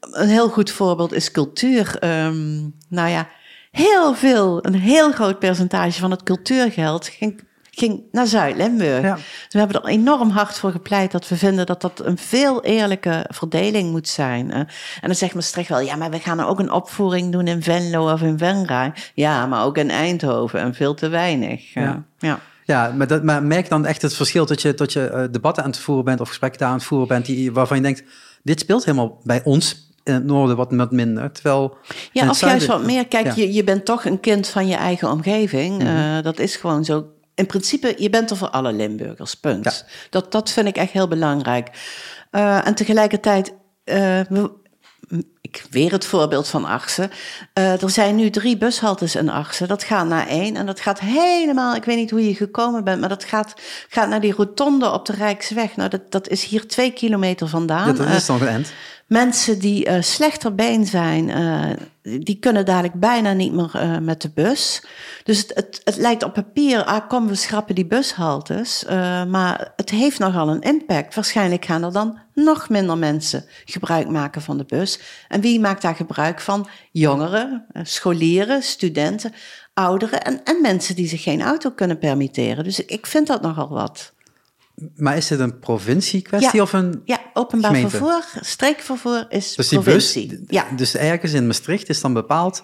een heel goed voorbeeld is cultuur. Um, nou ja, heel veel, een heel groot percentage van het cultuurgeld ging, ging naar Zuid-Limburg. Ja. Dus we hebben er enorm hard voor gepleit dat we vinden dat dat een veel eerlijke verdeling moet zijn. en dan zegt Maastricht wel, ja, maar we gaan er ook een opvoering doen in Venlo of in Venray. Ja, maar ook in Eindhoven en veel te weinig. Ja. ja. Ja, maar, dat, maar merk dan echt het verschil dat je, dat je uh, debatten aan het voeren bent of gesprekken daar aan het voeren bent, die, waarvan je denkt, dit speelt helemaal bij ons in het noorden wat, wat minder. Terwijl ja, of juist wat meer. Kijk, je, je bent toch een kind van je eigen omgeving. Mhm. Uh, dat is gewoon zo. In principe, je bent er voor alle Limburgers, punt. Dat, dat vind ik echt heel belangrijk. Uh, en tegelijkertijd, uh, ik weer het voorbeeld van Arsen. Uh, er zijn nu drie bushaltes in Arsen. Dat gaat naar één en dat gaat helemaal, ik weet niet hoe je gekomen bent, maar dat gaat, gaat naar die rotonde op de Rijksweg. Nou, dat, dat is hier twee kilometer vandaan. Dat is dan een end mensen die uh, slechter been zijn, uh, die kunnen dadelijk bijna niet meer uh, met de bus. Dus het, het, het, lijkt op papier, ah kom we schrappen die bushaltes. maar het heeft nogal een impact. Waarschijnlijk gaan er dan nog minder mensen gebruik maken van de bus. En wie maakt daar gebruik van? Jongeren, scholieren, studenten, ouderen en, en mensen die zich geen auto kunnen permitteren. Dus ik vind dat nogal wat. Maar is dit een provincie-kwestie of een Ja, openbaar vervoer, streekvervoer is dus die provincie. Bus, ja. Dus ergens in Maastricht is dan bepaald,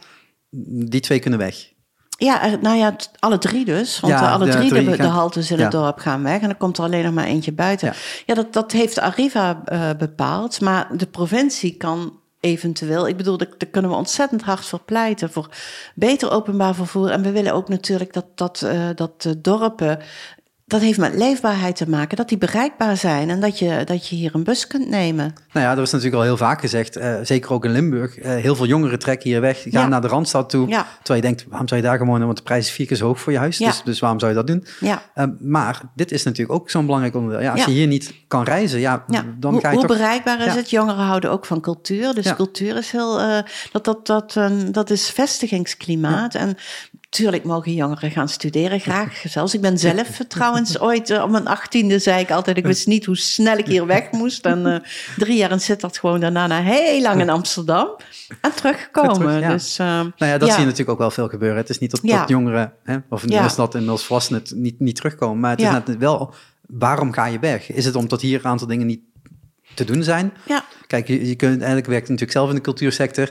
die twee kunnen weg. Ja, nou ja, alle drie dus. Want ja, alle drie, de, de, haltes in het dorp gaan weg. En dan komt er alleen nog maar eentje buiten. Ja, dat, dat heeft Arriva uh, bepaald. Maar de provincie kan eventueel. Ik bedoel, daar, kunnen we ontzettend hard voor pleiten. Voor beter openbaar vervoer. En we willen ook natuurlijk dat, dat, uh, dat de dorpen dat heeft met leefbaarheid te maken, dat die bereikbaar zijn en dat je, dat je hier een bus kunt nemen. Nou ja, dat is natuurlijk al heel vaak gezegd, uh, zeker ook in Limburg. Uh, heel veel jongeren trekken hier weg, gaan naar de Randstad toe. Ja. Terwijl je denkt, waarom zou je daar gewoon, want de prijs is vier keer zo hoog voor je huis, dus, dus waarom zou je dat doen? Ja. Uh, maar dit is natuurlijk ook zo'n belangrijk onderdeel. Ja, als je hier niet kan reizen, ja, dan ga je Hoe toch... bereikbaar is het? Jongeren houden ook van cultuur, dus cultuur is heel, dat, dat, dat, dat is vestigingsklimaat. En Tuurlijk mogen jongeren gaan studeren, graag. Zelfs ik ben zelf trouwens ooit uh, om mijn achttiende zei ik altijd, ik wist niet hoe snel ik hier weg moest. En uh, drie jaar in Sittard gewoon daarna naar heel lang in Amsterdam en teruggekomen. Dus, uh, nou ja, dat zie je natuurlijk ook wel veel gebeuren. Het is niet dat, dat jongeren, hè, of in dat inmiddels volwassenen niet, niet terugkomen. Maar het is net wel, waarom ga je weg? Is het omdat hier een aantal dingen niet te doen zijn? Ja. Kijk, je, je kunt eigenlijk werkt natuurlijk zelf in de cultuursector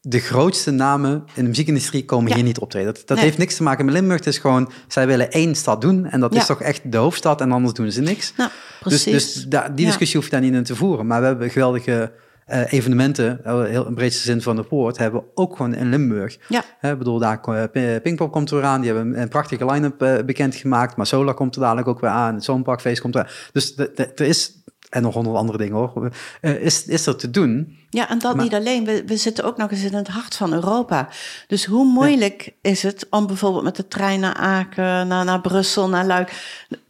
de grootste namen in de muziekindustrie komen hier niet optreden. Dat, dat heeft niks te maken met Limburg. Het is gewoon, zij willen één stad doen en dat is toch echt de hoofdstad en anders doen ze niks. Ja, dus dus die discussie hoef je daar niet in te voeren. Maar we hebben geweldige uh, evenementen, uh, heel in breedste zin van het woord, hebben we ook gewoon in Limburg. Ja. Ik bedoel, daar uh, Pinkpop komt er aan, die hebben een, prachtige line-up uh, bekendgemaakt. Maar Sola komt er dadelijk ook weer aan, het Zomerparkfeest komt er Dus er is en nog honderd andere dingen hoor, uh, is, is er te doen. Ja, en dat niet alleen. We, we zitten ook nog eens in het hart van Europa. Dus hoe moeilijk is het om bijvoorbeeld met de trein naar Aken, naar, naar Brussel, naar Luik.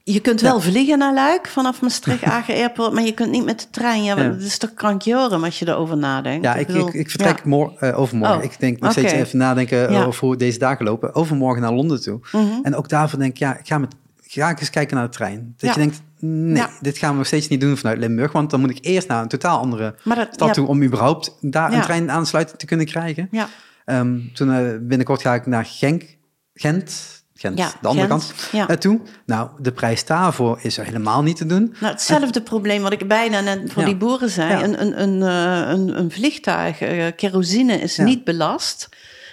Je kunt wel vliegen naar Luik vanaf Maastricht, Aken Airport, maar je kunt niet met de trein. Ja, dat is toch krankjoren als je erover nadenkt. Ja, ik, ik, ik, vertrek morgen, uh, overmorgen. Oh, ik denk nog steeds even nadenken over hoe deze dagen lopen. Overmorgen naar Londen toe. Mhm. En ook daarvoor denk ik, ja, ik ga, met, ga eens kijken naar de trein. Dat je denkt, Nee, dit gaan we nog steeds niet doen vanuit Limburg. Want dan moet ik eerst naar een totaal andere stad toe... om überhaupt daar een trein aansluiting te kunnen krijgen. Ja. Um, toen uh, binnenkort ga ik naar Genk, Gent... Gent, ja, de andere kant ja. Uh, toe. Nou, de prijs daarvoor is er helemaal niet te doen. Nou, hetzelfde probleem wat ik bijna net voor die boeren zei. Een, een, een, uh, een, een vliegtuig, kerosine is niet belast.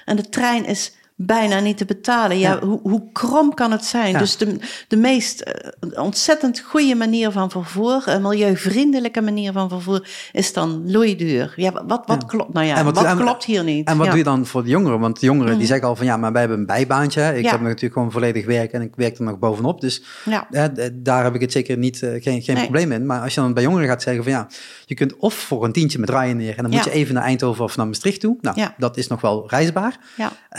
En de trein is bijna niet te betalen. Ja, Hoe, hoe, krom kan het zijn? Dus de, de meest uh, ontzettend goede manier van vervoer, een milieuvriendelijke manier van vervoer, is dan loeiduur. Ja, wat, wat klopt? Nou ja, wat, klopt hier niet? En wat doe je dan voor de jongeren? Want de jongeren die mhm. zeggen al van ja, maar wij hebben een bijbaantje. Ik heb natuurlijk gewoon volledig werk en ik werk er nog bovenop. Dus daar heb ik het zeker niet, uh, geen, geen probleem in. Maar als je dan bij jongeren gaat zeggen van ja, je kunt of voor een tientje met neer en dan moet je even naar Eindhoven of naar Maastricht toe. Nou, dat is nog wel reisbaar.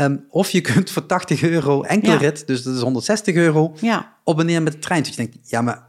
Um, of of je kunt voor 80 euro enkele rit, dus dat is 160 euro, ja. op en neer met de trein. Dus je denkt, ja, maar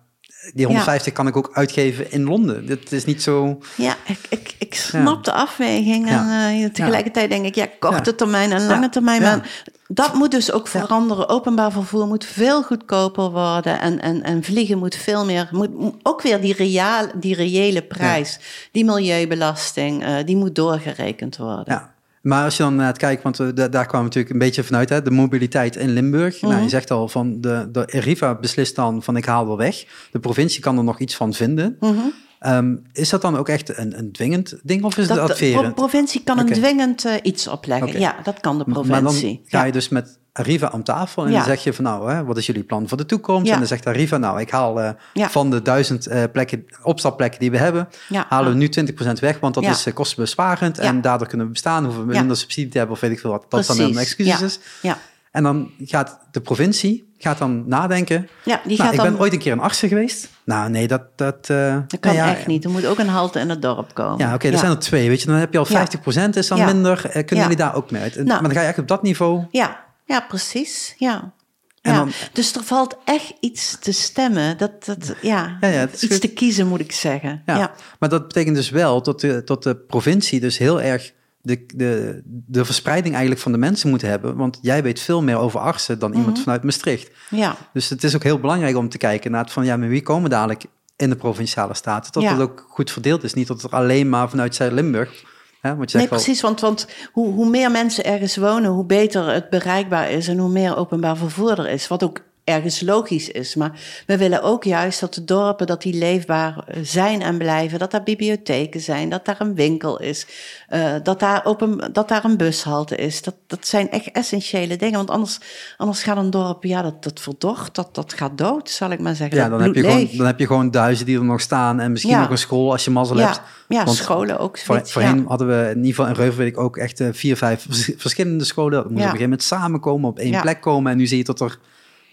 die 150 kan ik ook uitgeven in Londen. Dit is niet zo... Ja, ik, ik, ik snap de afweging. En uh, tegelijkertijd denk ik, ja, korte termijn en lange termijn. Maar dat moet dus ook veranderen. Openbaar vervoer moet veel goedkoper worden. En, en, en vliegen moet veel meer... Moet, ook weer die, reaal, die reële prijs, die milieubelasting, uh, die moet doorgerekend worden. Ja. Maar als je dan naar het kijkt, want we, daar kwamen we natuurlijk een beetje vanuit, hè, de mobiliteit in Limburg. Nou, je mhm. zegt al van de, de Eriva beslist dan van ik haal wel weg. De provincie kan er nog iets van vinden. Mm Ehm, is dat dan ook echt een, een dwingend ding of is dat, het adverend? De provincie kan een dwingend uh, iets opleggen. Ja, dat kan de provincie. Maar dan ga je dus met Arriva aan tafel en dan zeg je van nou, hè, wat is jullie plan voor de toekomst? En dan zegt Arriva, nou, ik haal uh, van de duizend uh, plekken, opstapplekken die we hebben, halen we nu 20% weg, want dat is kostenbesparend en daardoor kunnen we bestaan, hoeven we minder subsidie te hebben of weet ik veel wat. Dat dan een excuus is. Ja. En dan gaat de provincie gaat dan nadenken. Ja, die nou, gaat ik ben ooit een keer in Arsen geweest. Nou, nee, dat... Dat, uh, dat kan echt niet. Er moet ook een halte in het dorp komen. Ja, oké, er zijn er twee, weet je. Dan heb je al 50% is dan minder. Uh, kunnen jullie daar ook mee uit? Nou, maar dan ga je echt op dat niveau... Ja, ja precies. Ja. Ja, dan, dus er valt echt iets te stemmen. Dat, dat, ja, ja, iets te kiezen, moet ik zeggen. Ja, Maar dat betekent dus wel dat de, dat de provincie dus heel erg de, de, de verspreiding eigenlijk van de mensen moeten hebben. Want jij weet veel meer over artsen dan iemand mhm. vanuit Maastricht. Ja. Dus het is ook heel belangrijk om te kijken naar het van ja, maar wie komen dadelijk in de provinciale staten? Dat ja. het ook goed verdeeld is. Niet dat er alleen maar vanuit Zuid-Limburg. Nee, precies. Want, want hoe, hoe meer mensen ergens wonen, hoe beter het bereikbaar is en hoe meer openbaar vervoer er is. Wat ook ergens logisch is. Maar we willen ook juist dat de dorpen dat die leefbaar eh, zijn en blijven. Dat daar bibliotheken zijn, dat daar een winkel is, uh, dat, daar open, dat daar een bushalte is. Dat, dat zijn echt essentiële dingen. Want anders, anders gaat een dorp, ja, dat, dat verdort, dat, dat gaat dood, zal ik maar zeggen. Ja, dan heb, je gewoon, dan heb je gewoon duizenden die er nog staan en misschien nog een school als je mazzel ja. hebt. Ja, scholen ook. Voor, voorheen hadden we in ieder geval in Reuven weet ik ook echt uh, vier, vijf verschillende scholen. Dat moesten op een gegeven moment samenkomen, op één plek komen. En nu zie je dat er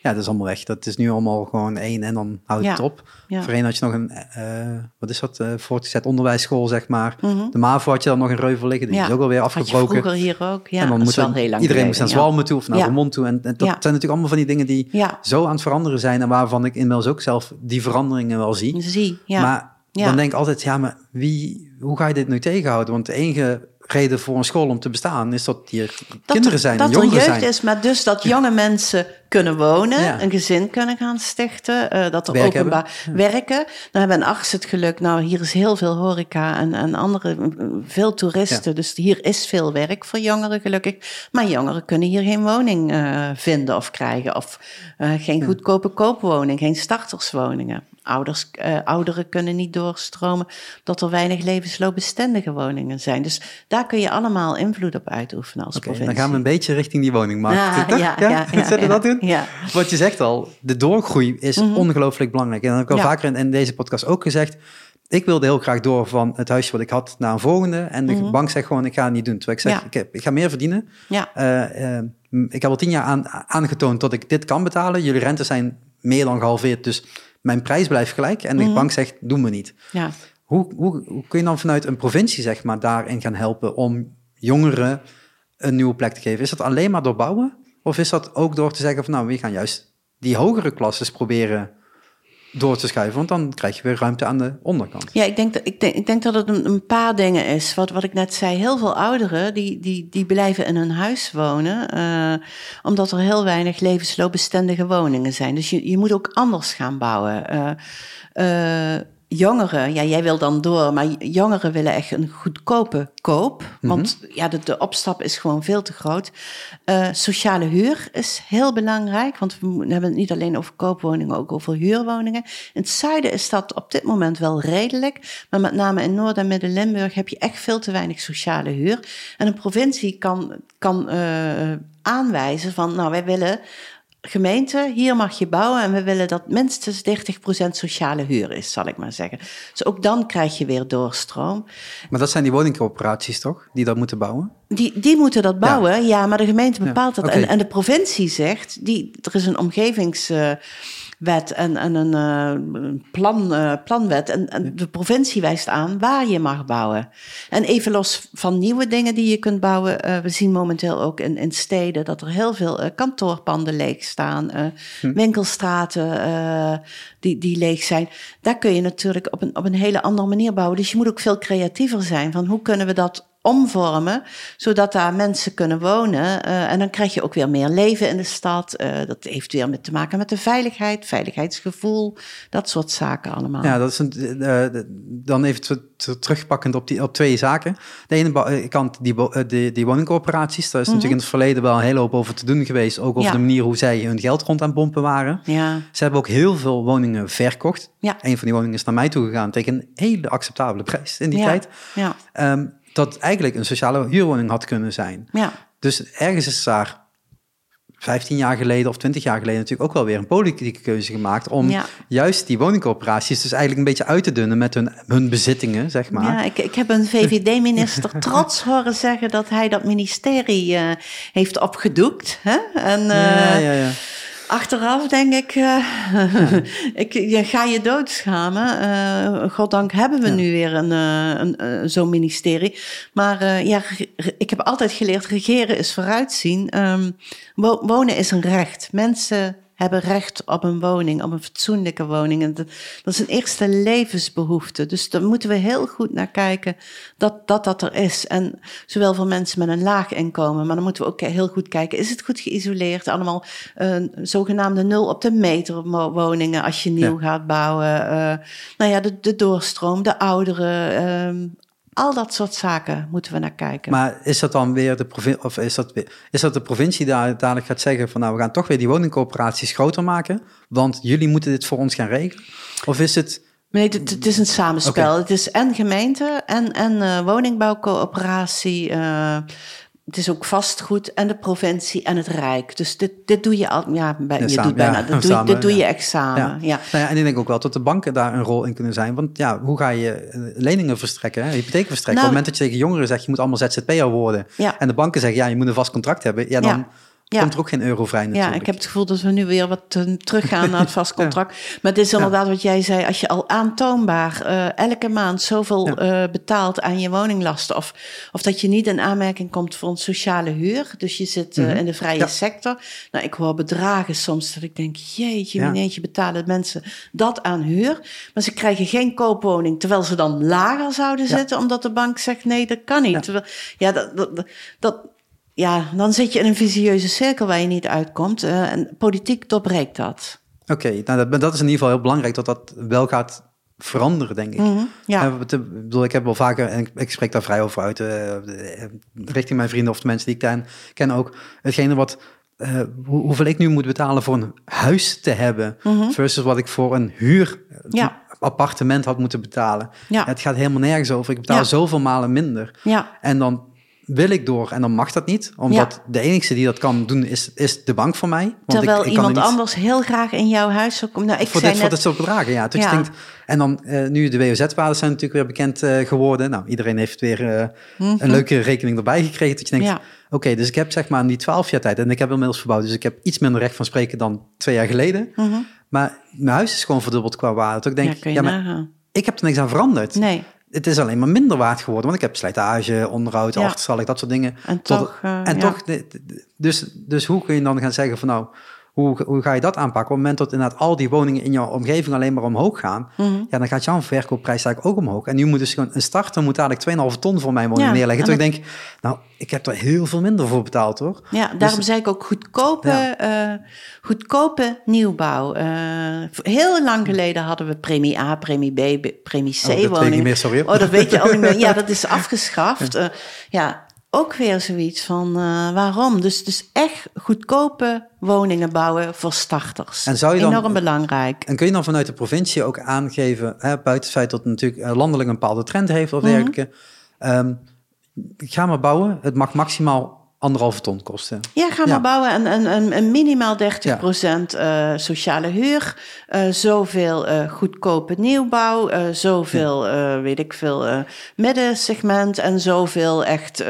ja, dat is allemaal weg. Dat is nu allemaal gewoon één en dan houdt het op. Ja. Voorheen had je nog een, uh, wat is dat, uh, voortgezet onderwijsschool, zeg maar. Mhm. De MAVO had je dan nog een Reuvel liggen, die is ook alweer afgebroken. vroeger hier ook, ja. En dan moet wel heel lang iedereen moest naar Zwalmen toe of naar Vermont toe. En, dat zijn natuurlijk allemaal van die dingen die zo aan het veranderen zijn en waarvan ik inmiddels ook zelf die veranderingen wel zie. Zie, ja. Maar dan denk ik altijd, ja, maar wie, hoe ga je dit nu tegenhouden? Want de enige reden voor een school om te bestaan is dat hier kinderen zijn dat en jongeren er jeugd is, maar dus dat jonge mensen kunnen wonen, een gezin kunnen gaan stichten, uh, dat er Werk openbaar werken. Dan hebben we in het geluk, nou hier is heel veel horeca en, en andere, veel toeristen, dus hier is veel werk voor jongeren gelukkig. Maar jongeren kunnen hier geen woning uh, vinden of krijgen of uh, geen goedkope koopwoning, geen starterswoningen. Ouders, uh, ouderen kunnen niet doorstromen, dat er weinig levensloopbestendige woningen zijn. Dus daar kun je allemaal invloed op uitoefenen als okay, provincie. Dan gaan we een beetje richting die woningmarkt. Ah, ja, ja, ja, Zullen we dat doen? Ja. Wat je zegt al, de doorgroei is mm ongelooflijk belangrijk. En dat heb ik al vaker in, deze podcast ook gezegd. Ik wilde heel graag door van het huisje wat ik had naar een volgende. En de mhm. bank zegt gewoon, ik ga het niet doen. Terwijl ik zeg, ik, heb, ik ga meer verdienen. Ja. Uh, uh, ik heb al tien jaar aan, aangetoond dat ik dit kan betalen. Jullie rentes zijn meer dan gehalveerd. Dus mijn prijs blijft gelijk en de mhm. bank zegt, doen we niet. Ja. Hoe, hoe, hoe, kun je dan vanuit een provincie zeg maar, daarin gaan helpen om jongeren een nieuwe plek te geven? Is dat alleen maar door bouwen? Of is dat ook door te zeggen van nou, we gaan juist die hogere klasses proberen door te schuiven, want dan krijg je weer ruimte aan de onderkant. Ja, ik denk, dat, ik denk, ik denk dat het een, een, paar dingen is. Wat, wat ik net zei, heel veel ouderen die, die, die blijven in hun huis wonen, uh, omdat er heel weinig levensloopbestendige woningen zijn. Dus je, je moet ook anders gaan bouwen. Uh, jongeren, ja, jij wil dan door, maar jongeren willen echt een goedkope koop. Mhm. Want ja, de, de, opstap is gewoon veel te groot. Uh, sociale huur is heel belangrijk, want we hebben het niet alleen over koopwoningen, ook over huurwoningen. In het zuiden is dat op dit moment wel redelijk, maar met name in Noord- en Midden-Limburg heb je echt veel te weinig sociale huur. En een provincie kan, kan uh, aanwijzen van, nou, wij willen gemeente, hier mag je bouwen en we willen dat minstens 30% sociale huur is, zal ik maar zeggen. Dus ook dan krijg je weer doorstroom. Maar dat zijn die woningcorporaties toch, die dat moeten bouwen? Die, die moeten dat bouwen, ja, maar de gemeente bepaalt dat. En, en de provincie zegt, die, er is een omgevings... Uh, wet en, en een uh, plan, uh, planwet. En, en, de provincie wijst aan waar je mag bouwen. En even los van nieuwe dingen die je kunt bouwen. Uh, we zien momenteel ook in, in steden dat er heel veel kantoorpanden leeg staan. Hm. Winkelstraten die, die leeg zijn. Daar kun je natuurlijk op een, op een hele andere manier bouwen. Dus je moet ook veel creatiever zijn van hoe kunnen we dat omvormen, zodat daar mensen kunnen wonen. Uh, en dan krijg je ook weer meer leven in de stad. Uh, dat heeft weer met te maken met de veiligheid, veiligheidsgevoel, dat soort zaken allemaal. Ja, dat is een, uh, dan even terugpakkend op, die, op twee zaken. De ene kant, die, die, die woningcorporaties, daar is natuurlijk in het verleden wel een hele hoop over te doen geweest. Ook over de manier hoe zij hun geld rond aan pompen waren. Ja. Ze hebben ook heel veel woningen verkocht. Ja. Een van die woningen is naar mij toe gegaan tegen een hele acceptabele prijs in die tijd. Ja. Um, dat eigenlijk een sociale huurwoning had kunnen zijn. Ja. Dus ergens is daar 15 jaar geleden of 20 jaar geleden natuurlijk ook wel weer een politieke keuze gemaakt om juist die woningcorporaties dus eigenlijk een beetje uit te dunnen met hun, hun bezittingen, zeg maar. Ja, ik, ik heb een VVD-minister trots horen zeggen dat hij dat ministerie uh, heeft opgedoekt. Hè? En, uh, ja, ja, ja. Achteraf denk ik, uh, ik je, ga je doodschamen. Uh, goddank hebben we nu weer een, uh, een zo'n ministerie. Maar ja, ik heb altijd geleerd, regeren is vooruitzien. Um, wonen is een recht. Mensen hebben recht op een woning, op een fatsoenlijke woning. En dat, is een eerste levensbehoefte. Dus daar moeten we heel goed naar kijken dat dat, dat er is. En zowel voor mensen met een laag inkomen, maar dan moeten we ook heel goed kijken, is het goed geïsoleerd? Allemaal uh, zogenaamde nul op de meter woningen als je nieuw gaat bouwen. Uh, nou ja, de, de doorstroom, de ouderen, uh, al dat soort zaken moeten we naar kijken. Maar is dat dan weer de provincie, of is dat, is dat de provincie daar dadelijk gaat zeggen van nou we gaan toch weer die woningcoöperaties groter maken, want jullie moeten dit voor ons gaan regelen? Of is het Nee, het, is een samenspel. Het is en gemeente en, en uh, woningbouwcoöperatie. Uh, het is ook vastgoed en de provincie en het Rijk. Dus dit, dit doe je al, ja, bij, je doet bijna, dat doe, dit doe je examen. Ja. Ja. Nou ja, en ik denk ook wel dat de banken daar een rol in kunnen zijn. Want ja, hoe ga je eh, leningen verstrekken, hè? hypotheken verstrekken? Nou, Op het moment dat je tegen jongeren zegt, je moet allemaal ZZP'er worden. En de banken zeggen, ja, je moet een vast contract hebben. Ja, dan ja. komt er ook geen euro vrij natuurlijk. Ja, ik heb het gevoel dat we nu weer wat uh, teruggaan naar het vast contract. Maar het is inderdaad wat jij zei, als je al aantoonbaar uh, elke maand zoveel uh, betaalt aan je woninglasten, of, of dat je niet in aanmerking komt voor een sociale huur, dus je zit mm -hmm. in de vrije sector. Nou, ik hoor bedragen soms dat ik denk, jeetje, mineetje betalen mensen dat aan huur, maar ze krijgen geen koopwoning, terwijl ze dan lager zouden zitten, omdat de bank zegt, nee, dat kan niet. Ja, dat, dat, dat ja, dan zit je in een visieuze cirkel waar je niet uitkomt. Uh, en politiek doorbreekt dat. Oké, nou dat, dat, is in ieder geval heel belangrijk dat dat wel gaat veranderen, denk ik. Mm ja. Uh, ik bedoel, ik heb wel vaker, en ik, spreek daar vrij over uit, uh, richting mijn vrienden of de mensen die ik ken, ken ook, hetgene wat, hoe, hoeveel ik nu moet betalen voor een huis te hebben, mm -hmm. versus wat ik voor een huur ja. appartement had moeten betalen. Ja. Het gaat helemaal nergens over. Ik betaal zoveel malen minder. Ja. En dan wil ik door en dan mag dat niet. Omdat de enige die dat kan doen is, is de bank voor mij. Want Terwijl ik, ik iemand anders heel graag in jouw huis zou komen. Nou, ik voor, dit, net... voor dit soort bedragen, ja. Dus ja. en dan uh, nu de WOZ-waarden zijn natuurlijk weer bekend uh, geworden. Nou, iedereen heeft weer uh, mm -hmm. een leuke rekening erbij gekregen. Dat je denkt, oké, dus ik heb zeg maar die 12 jaar tijd en ik heb inmiddels verbouwd. Dus ik heb iets minder recht van spreken dan twee jaar geleden. Mm -hmm. Maar mijn huis is gewoon verdubbeld qua waarde. Ik denk, ja, ja maar ik heb er niks aan veranderd. Nee het is alleen maar minder waard geworden. Want ik heb slijtage, onderhoud, ja. achterstallig, dat soort dingen. En toch... Uh, en toch dus, dus hoe kun je dan gaan zeggen van nou... Hoe, hoe ga je dat aanpakken? Op het moment dat inderdaad al die woningen in jouw omgeving alleen maar omhoog gaan, mm -hmm. ja, dan gaat jouw verkoopprijs eigenlijk ook omhoog. En nu moet dus gewoon een starter moet dadelijk 2,5 ton voor mijn woning neerleggen. Toen ik denk, nou, ik heb er heel veel minder voor betaald hoor. Ja, dus daarom zei ik ook goedkope, ja. uh, goedkope nieuwbouw. Uh, heel lang geleden hadden we premie A, premie B, premie C oh, dat woning. meer, sorry. Oh, dat weet je al niet meer. Ja, dat is afgeschaft. uh, ja ook weer zoiets van uh, waarom? Dus, dus echt goedkope woningen bouwen voor starters. En zou je dan, Enorm belangrijk. En kun je dan vanuit de provincie ook aangeven, hè, buiten het feit dat het natuurlijk landelijk een bepaalde trend heeft of mhm. dergelijke. Mm -hmm. um, ga maar bouwen. Het mag maximaal anderhalve ton kosten. Ja, gaan we bouwen. En, en, en, minimaal 30 procent uh, sociale huur. Uh, zoveel uh, goedkope nieuwbouw. zoveel, weet ik veel, middensegment. En zoveel echt,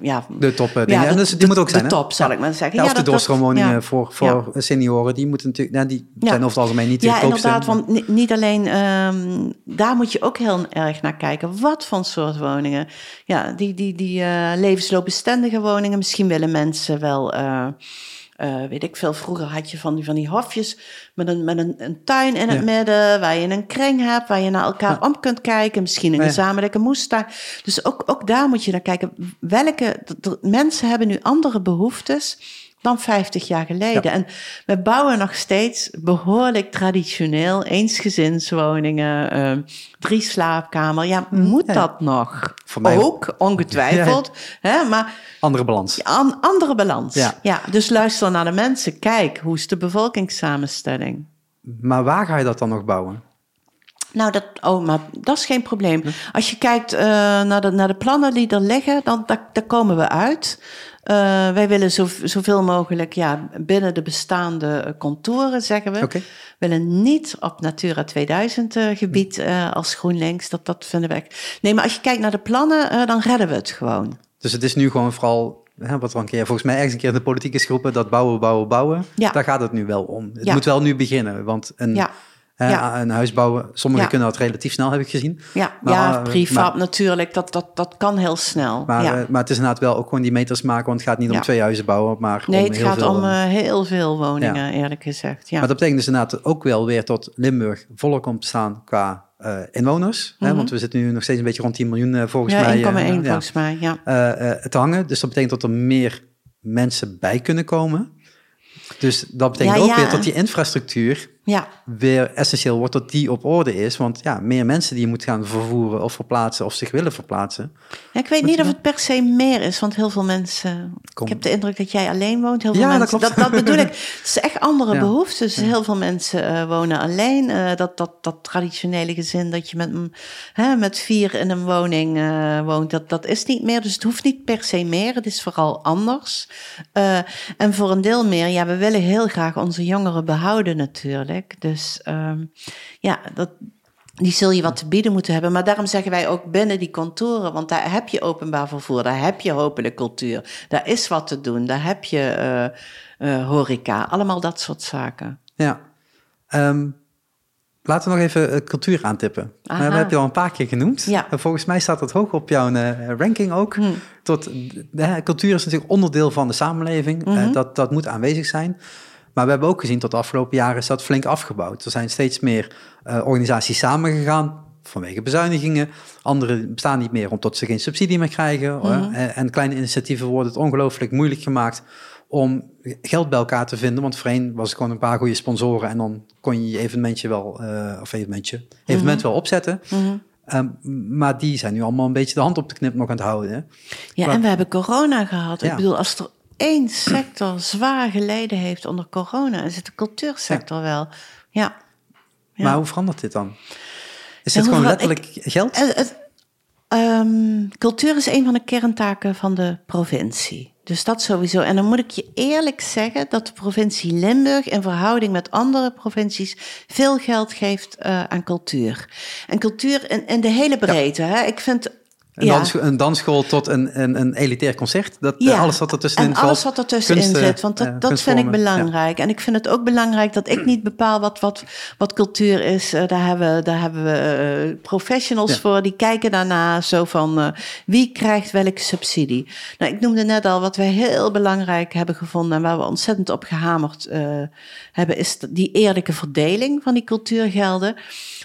ja... De top dingen. Ja, de, dus die moet ook zijn, De top, zal ik maar zeggen. Ja, of de doorstroomwoningen voor, voor senioren. Die moeten natuurlijk, nou, die zijn over het algemeen niet Ja, inderdaad. Want niet alleen, um, daar moet je ook heel erg naar kijken. Wat voor soort woningen. Ja, die, die, die levensloopbestendige woningen misschien willen mensen wel uh, uh, weet ik veel, vroeger had je van die, van die hofjes met een, met een, een tuin in het midden, waar je een kring hebt, waar je naar elkaar om kunt kijken, misschien een gezamenlijke moestuin. Dus ook, ook daar moet je naar kijken. Welke mensen hebben nu andere behoeftes dan 50 jaar geleden. En we bouwen nog steeds behoorlijk traditioneel eensgezinswoningen, uh, drie slaapkamer. Ja, hm, moet dat nog? Voor mij ook, ongetwijfeld. Hè, maar andere balans. An, andere balans. Ja. ja. Dus luister naar de mensen. Kijk, hoe is de bevolkingssamenstelling? Maar waar ga je dat dan nog bouwen? Nou, dat, oh, maar dat is geen probleem. Als je kijkt uh, naar, de, naar de plannen die er liggen, dan daar, daar komen we uit. Uh, wij willen zo, zoveel mogelijk ja, binnen de bestaande contouren, zeggen we. Okay. We willen niet op Natura 2000 uh, gebied uh, als GroenLinks. Dat, dat vinden we. Nee, maar als je kijkt naar de plannen, dan redden we het gewoon. Dus het is nu gewoon vooral hè, wat er een keer, volgens mij ergens een keer in de politiek is geroepen, dat bouwen, bouwen, bouwen. Ja. Daar gaat het nu wel om. Het ja. moet wel nu beginnen, want een, ja ja. een huis bouwen. Sommigen kunnen dat relatief snel, heb ik gezien. Ja, maar, ja eh, prefab natuurlijk, dat, dat, dat kan heel snel. Maar, ja. Eh, maar het is inderdaad wel ook gewoon die meters maken, want het gaat niet om twee huizen bouwen, maar nee, om het gaat om uh, heel veel woningen, eerlijk gezegd. Ja. Maar dat betekent dus inderdaad ook wel weer tot Limburg voller komt te staan qua uh, inwoners. hè, mhm. want we zitten nu nog steeds een beetje rond 10 miljoen volgens ja, mij. 1,1 volgens mij, ja. te hangen. Dus dat betekent dat er meer mensen bij kunnen komen. Dus dat betekent ook weer dat die infrastructuur ja. weer essentieel wordt dat die op orde is. Want ja, meer mensen die je moet gaan vervoeren of verplaatsen of zich willen verplaatsen. Ja, ik weet niet of het per se meer is, want heel veel mensen. Ik heb de indruk dat jij alleen woont. Heel veel ja, mensen, dat, dat, bedoel ik. Het is echt andere ja. behoeftes. Dus heel veel mensen uh, wonen alleen. Uh, dat, dat, dat traditionele gezin dat je met, hè, met vier in een woning uh, woont, dat, dat is niet meer. Dus het hoeft niet per se meer. Het is vooral anders. en voor een deel meer, ja, we willen heel graag onze jongeren behouden natuurlijk. Dus um, ja, dat, die zul je wat te bieden moeten hebben. Maar daarom zeggen wij ook binnen die kantoren, want daar heb je openbaar vervoer, daar heb je hopelijk cultuur, daar is wat te doen, daar heb je uh, uh, horeca, allemaal dat soort zaken. Ja. Um, laten we nog even uh, cultuur aantippen. Dat heb je al een paar keer genoemd. Ja. volgens mij staat dat hoog op jouw ranking ook. Hm. Tot, cultuur is natuurlijk onderdeel van de samenleving. Mm dat, dat moet aanwezig zijn. Maar we hebben ook gezien tot de afgelopen jaren is dat flink afgebouwd. Er zijn steeds meer uh, organisaties samengegaan vanwege bezuinigingen. Andere bestaan niet meer omdat ze geen subsidie meer krijgen. Mhm. en, kleine initiatieven worden het ongelooflijk moeilijk gemaakt om geld bij elkaar te vinden. Want voorheen was het gewoon een paar goede sponsoren en dan kon je je evenementje wel, uh, of evenementje, evenement mhm. wel opzetten. Mhm. Ehm, maar die zijn nu allemaal een beetje de hand op de knip nog aan het houden. Ja, en we hebben corona gehad. Ik bedoel, als er één sector zwaar geleden heeft onder corona, is het de cultuursector wel. Ja. ja. Maar hoe verandert dit dan? Is het gewoon letterlijk geld? Het, um, cultuur is een van de kerntaken van de provincie. Dus dat sowieso. En dan moet ik je eerlijk zeggen dat de provincie Limburg in verhouding met andere provincies veel geld geeft uh, aan cultuur. En cultuur in, in de hele breedte. Hè? Ik vind een, dans, een dansschool tot een, een, een elitair concert. Dat, ja. alles wat ertussenin en alles wat ertussenin zit. Want dat, dat vind ik belangrijk. En ik vind het ook belangrijk dat ik niet bepaal wat, wat, wat cultuur is. Uh, daar hebben, daar hebben we uh, professionals voor. Die kijken daarna zo van wie krijgt welke subsidie. Nou, ik noemde net al wat wij heel belangrijk hebben gevonden. En waar we ontzettend op gehamerd hebben. Is die eerlijke verdeling van die cultuurgelden.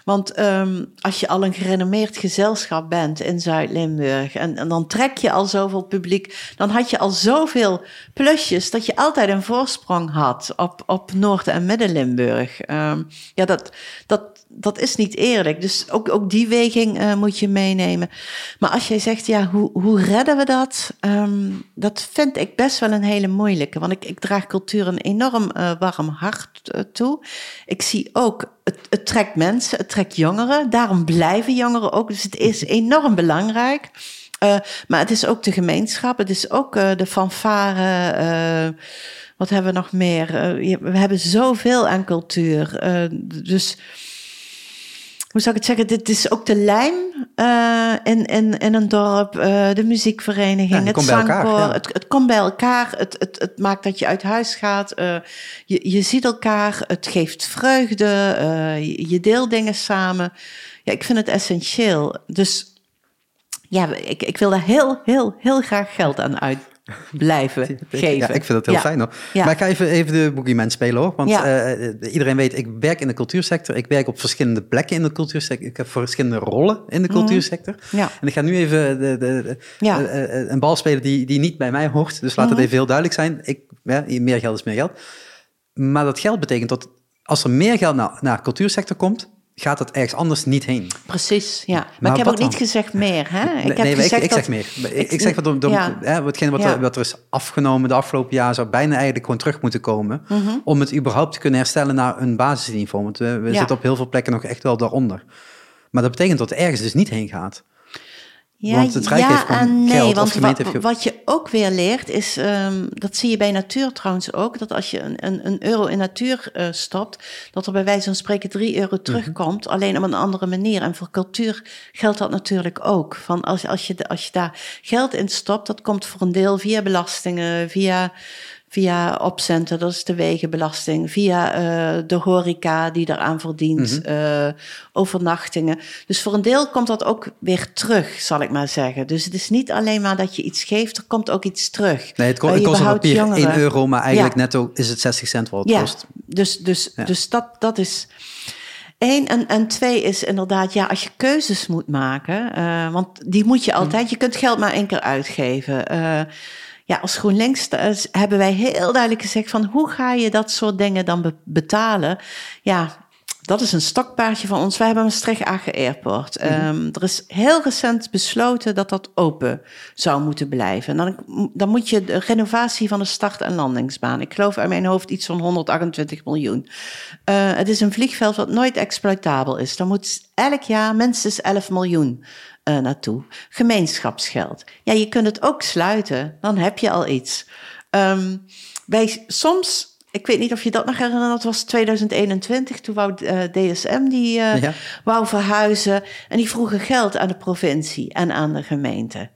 Want um, als je al een gerenommeerd gezelschap bent in Zuid-Limburg en, en, dan trek je al zoveel publiek, dan had je al zoveel plusjes dat je altijd een voorsprong had op, op Noord- en Midden-Limburg. Um, ja, dat, dat, dat is niet eerlijk. Dus ook, ook die weging uh, moet je meenemen. Maar als jij zegt, ja, hoe, hoe redden we dat? Um, dat vind ik best wel een hele moeilijke. Want ik, ik draag cultuur een enorm uh, warm hart uh, toe. Ik zie ook, het, het trekt mensen, het trekt jongeren. Daarom blijven jongeren ook. Dus het is enorm belangrijk. Maar het is ook de gemeenschap, het is ook de fanfare. Wat hebben we nog meer? we hebben zoveel aan cultuur. dus hoe zou ik het zeggen? Dit is ook de lijm uh, in, in, in een dorp, uh, de muziekvereniging, het zangkoor. Ja. Het, het komt bij elkaar. Het, het, het maakt dat je uit huis gaat. Uh, je, je ziet elkaar. Het geeft vreugde. Je, je deelt dingen samen. Ja, ik vind het essentieel. Dus ja, ik, ik wil daar heel, heel, heel graag geld aan uit blijven geven. Ja, ik vind dat heel fijn hoor. Maar ik ga even, even de boogeyman spelen hoor. Want uh, iedereen weet, ik werk in de cultuursector. Ik werk op verschillende plekken in de cultuursector. Ik heb verschillende rollen in de mhm. cultuursector. En ik ga nu even de, de, uh, een bal spelen die, die niet bij mij hoort. Dus laat het mhm. even heel duidelijk zijn. Ik, meer geld is meer geld. Maar dat geld betekent dat als er meer geld naar, naar de cultuursector komt, gaat het ergens anders niet heen. Precies, ja. Maar, ik heb ook niet gezegd meer. Hè? Ik heb nee, gezegd ik, ik zeg meer. Ik, ik zeg wat, door, ja. hè, watgene wat, er, wat er is afgenomen de afgelopen jaar zou bijna eigenlijk gewoon terug moeten komen. Mhm. Om het überhaupt te kunnen herstellen naar een basisniveau. Want we, we zitten op heel veel plekken nog echt wel daaronder. Maar dat betekent dat het ergens dus niet heen gaat. Ja, want het Rijk ja heeft en nee, want wat, wat, je ook weer leert is, um, dat zie je bij natuur trouwens ook, dat als je een, een, een euro in natuur uh, stopt, dat er bij wijze van spreken drie euro mhm. terugkomt, alleen op een andere manier. En voor cultuur geldt dat natuurlijk ook. Van als, als, je, als je daar geld in stopt, dat komt voor een deel via belastingen, via via opcenten, dat is de wegenbelasting, via uh, de horeca die eraan verdient, mm uh, overnachtingen. Dus voor een deel komt dat ook weer terug, zal ik maar zeggen. Dus het is niet alleen maar dat je iets geeft, er komt ook iets terug. Nee, het, het kost op papier jongeren. 1 euro, maar eigenlijk ja. netto is het 60 cent wat het ja. kost. Dus, dus, ja. dus dat, dat is... Eén en, en twee is inderdaad, ja, als je keuzes moet maken, uh, want die moet je mhm. altijd, je kunt geld maar één keer uitgeven. Ja, als GroenLinks hebben wij heel duidelijk gezegd van hoe ga je dat soort dingen dan betalen? Ja, dat is een stokpaardje van ons. Wij hebben Maastricht Agen Airport. Mm er is heel recent besloten dat dat open zou moeten blijven. dan, dan moet je de renovatie van de start- en landingsbaan. Ik geloof uit mijn hoofd iets van 128 miljoen. Uh, het is een vliegveld wat nooit exploitabel is. Dan moet elk jaar minstens 11 miljoen uh, naartoe. Gemeenschapsgeld. Ja, je kunt het ook sluiten, dan heb je al iets. Um, wij soms, ik weet niet of je dat nog herinnert, dat was 2021, toen wou uh, eh, DSM die uh, ja. wou verhuizen en die vroegen geld aan de provincie en aan de gemeente.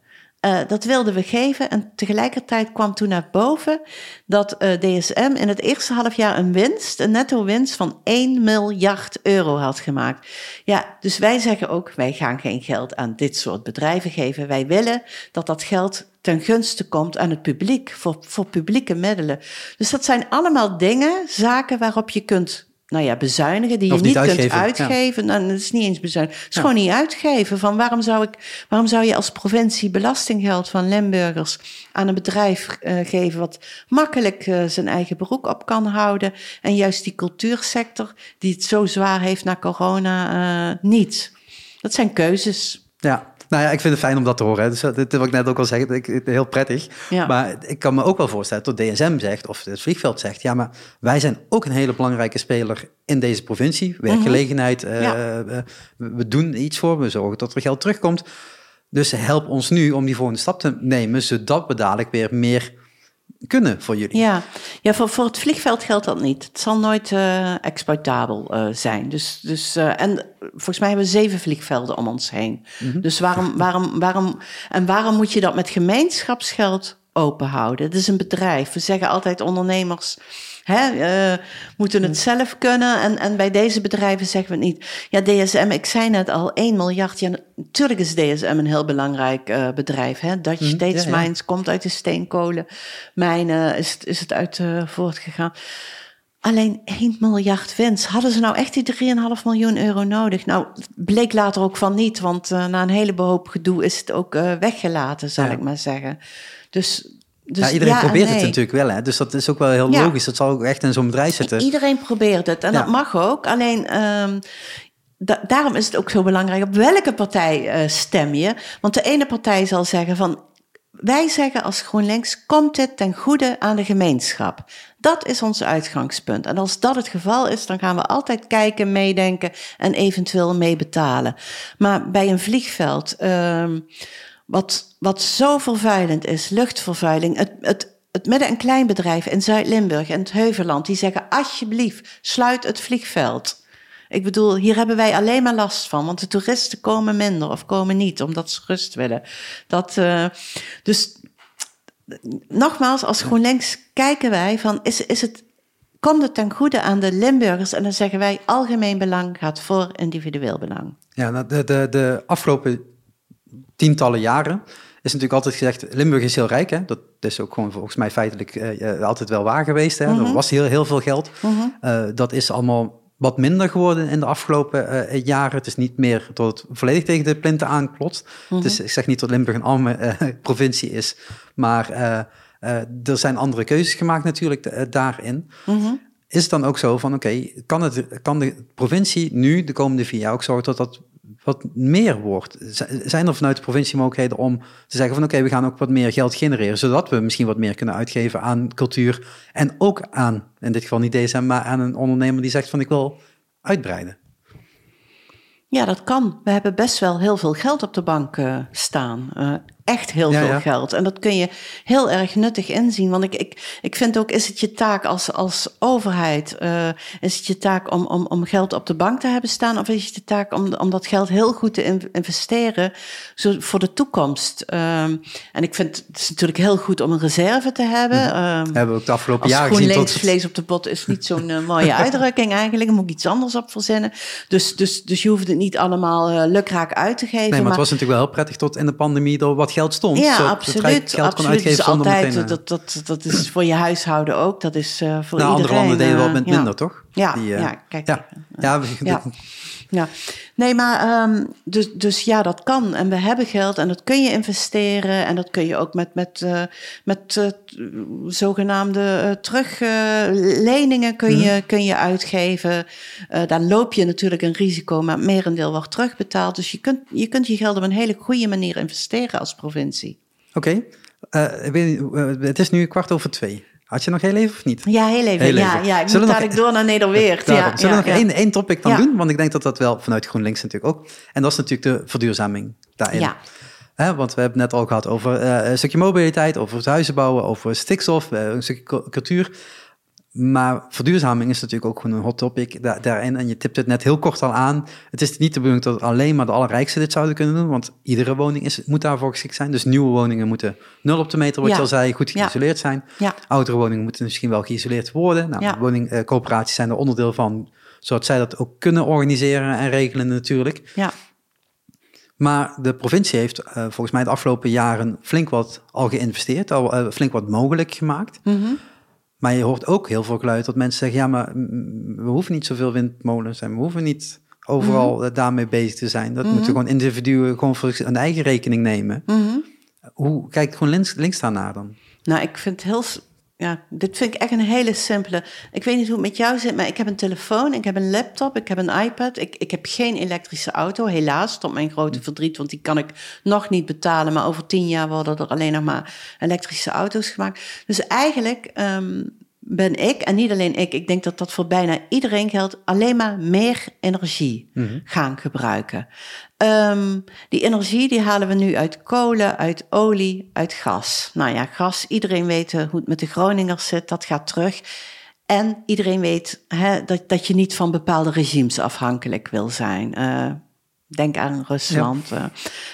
Uh, dat wilden we geven en tegelijkertijd kwam toen naar boven dat uh, DSM in het eerste halfjaar een winst, een netto winst van 1 miljard euro had gemaakt. Ja, dus wij zeggen ook, wij gaan geen geld aan dit soort bedrijven geven. Wij willen dat dat geld ten gunste komt aan het publiek, voor, voor publieke middelen. Dus dat zijn allemaal dingen, zaken waarop je kunt nou ja, bezuinigen die je niet, kunt uitgeven. Ja. Nou, dat is niet eens bezuinigen. Het is gewoon niet uitgeven. Van waarom zou ik, waarom zou je als provincie belastinggeld van Limburgers aan een bedrijf uh, geven wat makkelijk uh, zijn eigen beroep op kan houden en juist die cultuursector die het zo zwaar heeft na corona uh, niet. Dat zijn keuzes. Ja, nou ja, ik vind het fijn om dat te horen. Dus dat wil ik net ook al zeggen. Ik, heel prettig. Ja. Maar ik kan me ook wel voorstellen dat DSM zegt, of het vliegveld zegt, ja, maar wij zijn ook een hele belangrijke speler in deze provincie. Werkgelegenheid, mm -hmm. we doen iets voor, we zorgen dat er geld terugkomt. Dus help ons nu om die volgende stap te nemen, zodat we dadelijk weer meer kunnen voor jullie. Ja, ja voor, voor het vliegveld geldt dat niet. Het zal nooit uh, exploitabel uh, zijn. Dus, dus, uh, en volgens mij hebben we zeven vliegvelden om ons heen. Mm -hmm. Dus waarom, waarom, waarom, en waarom moet je dat met gemeenschapsgeld open houden? Het is een bedrijf. We zeggen altijd ondernemers Hè, uh, moeten het zelf kunnen. En, en bij deze bedrijven zeggen we het niet. Ja, DSM, ik zei net al, 1 miljard. Ja, natuurlijk is DSM een heel belangrijk uh, bedrijf. Hè? Dutch mm, States ja, ja. Mines komt uit de steenkolenmijnen, is, is het uit uh, voortgegaan. Alleen 1 miljard winst. Hadden ze nou echt die 3,5 miljoen euro nodig? Nou, bleek later ook van niet, want na een hele hoop gedoe is het ook weggelaten, zal ja. ik maar zeggen. Dus dus, ja, iedereen probeert nee. het natuurlijk wel, hè? dus dat is ook wel heel ja. logisch. Dat zal ook echt in zo'n bedrijf zitten. Iedereen probeert het en dat mag ook. Alleen um, da daarom is het ook zo belangrijk op welke partij uh, stem je. Want de ene partij zal zeggen van wij zeggen als GroenLinks komt dit ten goede aan de gemeenschap. Dat is ons uitgangspunt. En als dat het geval is, dan gaan we altijd kijken, meedenken en eventueel meebetalen. Maar bij een vliegveld. Um, wat, wat zo vervuilend is, luchtvervuiling. Het, het, het midden- en kleinbedrijf in Zuid-Limburg en het Heuvelland, die zeggen alsjeblieft, sluit het vliegveld. Ik bedoel, hier hebben wij alleen maar last van, want de toeristen komen minder of komen niet, omdat ze rust willen. Dat, uh, dus nogmaals, als GroenLinks kijken wij van, is, is het, komt het ten goede aan de Limburgers? En dan zeggen wij, algemeen belang gaat voor individueel belang. Ja, nou, de, de, de afgelopen tientallen jaren is natuurlijk altijd gezegd, Limburg is heel rijk. Hè? Dat is ook gewoon volgens mij feitelijk uh, altijd wel waar geweest. Hè? Er mhm. was heel, heel veel geld. Mhm. dat is allemaal wat minder geworden in de afgelopen jaren. Het is niet meer tot het volledig tegen de plinten aanklotst. Dus ik zeg niet dat Limburg een arme provincie is, maar er zijn andere keuzes gemaakt natuurlijk daarin. Is het dan ook zo van, oké, kan kan, kan de provincie nu de komende vier jaar ook zorgen dat dat wat meer wordt? Zijn er vanuit de provincie mogelijkheden om te zeggen van oké, we gaan ook wat meer geld genereren, zodat we misschien wat meer kunnen uitgeven aan cultuur en ook aan, in dit geval niet DSM, maar aan een ondernemer die zegt van ik wil uitbreiden? Ja, dat kan. We hebben best wel heel veel geld op de bank uh, staan. Uh, echt heel veel geld. En dat kun je heel erg nuttig inzien. Want ik, ik, ik vind ook, is het je taak als, als overheid, uh, is het je taak om, om, om geld op de bank te hebben staan? Of is het je taak om, om dat geld heel goed te investeren zo, voor de toekomst? Um, en ik vind het is natuurlijk heel goed om een reserve te hebben. Ja, um, hebben we ook de afgelopen jaren gezien. Tot... vlees op de pot is niet zo'n uh, mooie uitdrukking eigenlijk. Moet ik iets anders op verzinnen. Dus, dus, dus je hoeft het niet allemaal uh, lukraak uit te geven. Nee, maar, maar, het was natuurlijk wel heel prettig tot in de pandemie door wat geld stond. Ja, absoluut. Geld absoluut. uitgeven dus altijd, meteen, dat, dat, dat is voor je huishouden ook. Dat is uh, voor nou, iedereen. Andere landen deden wel met minder, toch? Ja, Die, ja kijk. Ja, ja. ja. Ja. Nee, maar um, dus, dus ja, dat kan. En we hebben geld en dat kun je investeren. En dat kun je ook met, met, uh, met uh, zogenaamde uh, terugleningen kun, je, mm. kun je uitgeven. daar loop je natuurlijk een risico, maar het merendeel wordt terugbetaald. Dus je kunt, je kunt je geld op een hele goede manier investeren als provincie. Oké, okay. het is nu kwart over twee. Had je nog heel even of niet? Ja, heel even. Ja, ja, ik Zullen moet dadelijk door naar Nederweert. Ja, Zullen we nog één, één topic dan doen? Want ik denk dat dat wel vanuit GroenLinks natuurlijk ook. En dat is natuurlijk de verduurzaming daarin. Ja. want we hebben het net al gehad over uh, een stukje mobiliteit, over het huizen bouwen, over stikstof, uh, een stukje cultuur. Maar verduurzaming is natuurlijk ook gewoon een hot topic daarin. En je tipt het net heel kort al aan. Het is niet de bedoeling dat alleen maar de allerrijkste dit zouden kunnen doen. Want iedere woning is, moet daarvoor geschikt zijn. Dus nieuwe woningen moeten nul op de meter, wat je al zei, goed geïsoleerd zijn. Ja. Oudere woningen moeten misschien wel geïsoleerd worden. Nou, woningcoöperaties zijn er onderdeel van, zodat zij dat ook kunnen organiseren en regelen natuurlijk. Ja. Maar de provincie heeft uh, volgens mij de afgelopen jaren flink wat al geïnvesteerd, al uh, flink wat mogelijk gemaakt. Mm maar je hoort ook heel veel geluid dat mensen zeggen: ja, maar we hoeven niet zoveel windmolens en we hoeven niet overal mhm. daarmee bezig te zijn. Dat moeten mhm. gewoon individuen gewoon voor een eigen rekening nemen. Mhm. Hoe kijkt gewoon links, links daarnaar dan? Nou, ik vind het heel ja, dit vind ik echt een hele simpele. Ik weet niet hoe het met jou zit, maar ik heb een telefoon, ik heb een laptop, ik heb een iPad. Ik, ik heb geen elektrische auto, helaas, tot mijn grote verdriet, want die kan ik nog niet betalen. Maar over tien jaar worden er alleen nog maar elektrische auto's gemaakt. Dus eigenlijk um, ben ik, en niet alleen ik, ik denk dat dat voor bijna iedereen geldt, alleen maar meer energie mhm. gaan gebruiken. Um, die energie die halen we nu uit kolen, uit olie, uit gas. Nou ja, gas, iedereen weet eh, hoe het met de Groningers zit, dat gaat terug. En iedereen weet hè, dat, dat je niet van bepaalde regimes afhankelijk wil zijn. Uh, denk aan Rusland. Ja. Uh,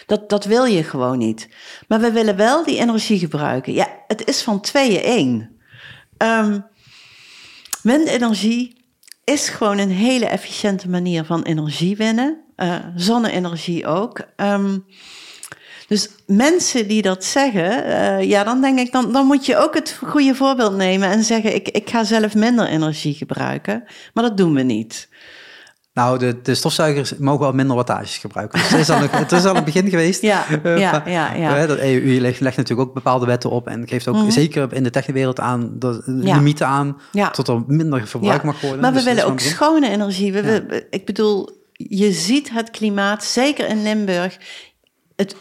dat, dat wil je gewoon niet. Maar we willen wel die energie gebruiken. Ja, het is van tweeën één. Um, windenergie is gewoon een hele efficiënte manier van energie winnen. Uh, zonne-energie ook. Um, dus mensen die dat zeggen, uh, ja, dan denk ik, dan, dan moet je ook het goede voorbeeld nemen en zeggen: ik, ik ga zelf minder energie gebruiken. Maar dat doen we niet. Nou, de, de stofzuigers mogen wel minder wattages gebruiken. Dus het, is al een, het is al een begin geweest. Ja, uh, ja, ja. ja. Uh, de EU legt, legt, natuurlijk ook bepaalde wetten op en geeft ook mm -hmm. zeker in de technische aan de ja. limieten aan ja. tot er minder verbruik mag worden. Maar we dus willen ook schone energie. We, we, ik bedoel, je ziet het klimaat, zeker in Limburg. Het,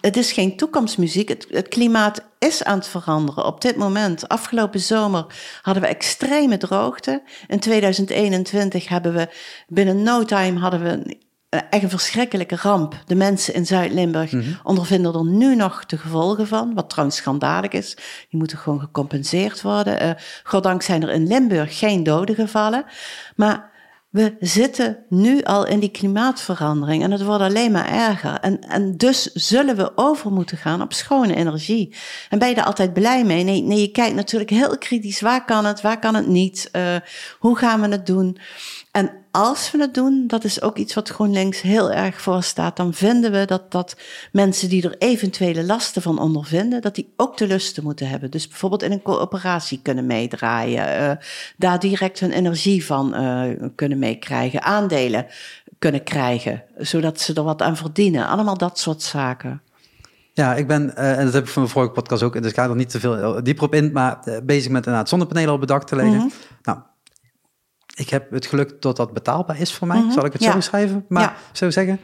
het is geen toekomstmuziek. Het, het, klimaat is aan het veranderen op dit moment. Afgelopen zomer hadden we extreme droogte. In 2021 hebben we binnen no time hadden we echt een verschrikkelijke ramp. De mensen in Zuid-Limburg mhm. ondervinden er nu nog de gevolgen van, wat trouwens schandalig is. Die moeten gewoon gecompenseerd worden. Uh, goddank zijn er in Limburg geen doden gevallen. Maar we zitten nu al in die klimaatverandering en het wordt alleen maar erger. En, en dus zullen we over moeten gaan op schone energie. En ben je daar altijd blij mee? Nee, nee je kijkt natuurlijk heel kritisch. Waar kan het, waar kan het niet? Uh, hoe gaan we het doen? En als we het doen, dat is ook iets wat GroenLinks heel erg voor staat, dan vinden we dat, dat mensen die er eventuele lasten van ondervinden, dat die ook de lusten moeten hebben. Dus bijvoorbeeld in een coöperatie kunnen meedraaien, uh, daar direct hun energie van uh, kunnen meekrijgen, aandelen kunnen krijgen, zodat ze er wat aan verdienen. Allemaal dat soort zaken. Ja, ik ben, uh, en dat heb ik van de vorige podcast ook, dus ik ga er niet te veel dieper op in, maar bezig met inderdaad zonnepanelen op het dak te leggen. Mm -hmm. Nou, ik heb het geluk dat dat betaalbaar is voor mij, mm -hmm. zal ik het ja. zo schrijven, maar ja. zo zeggen.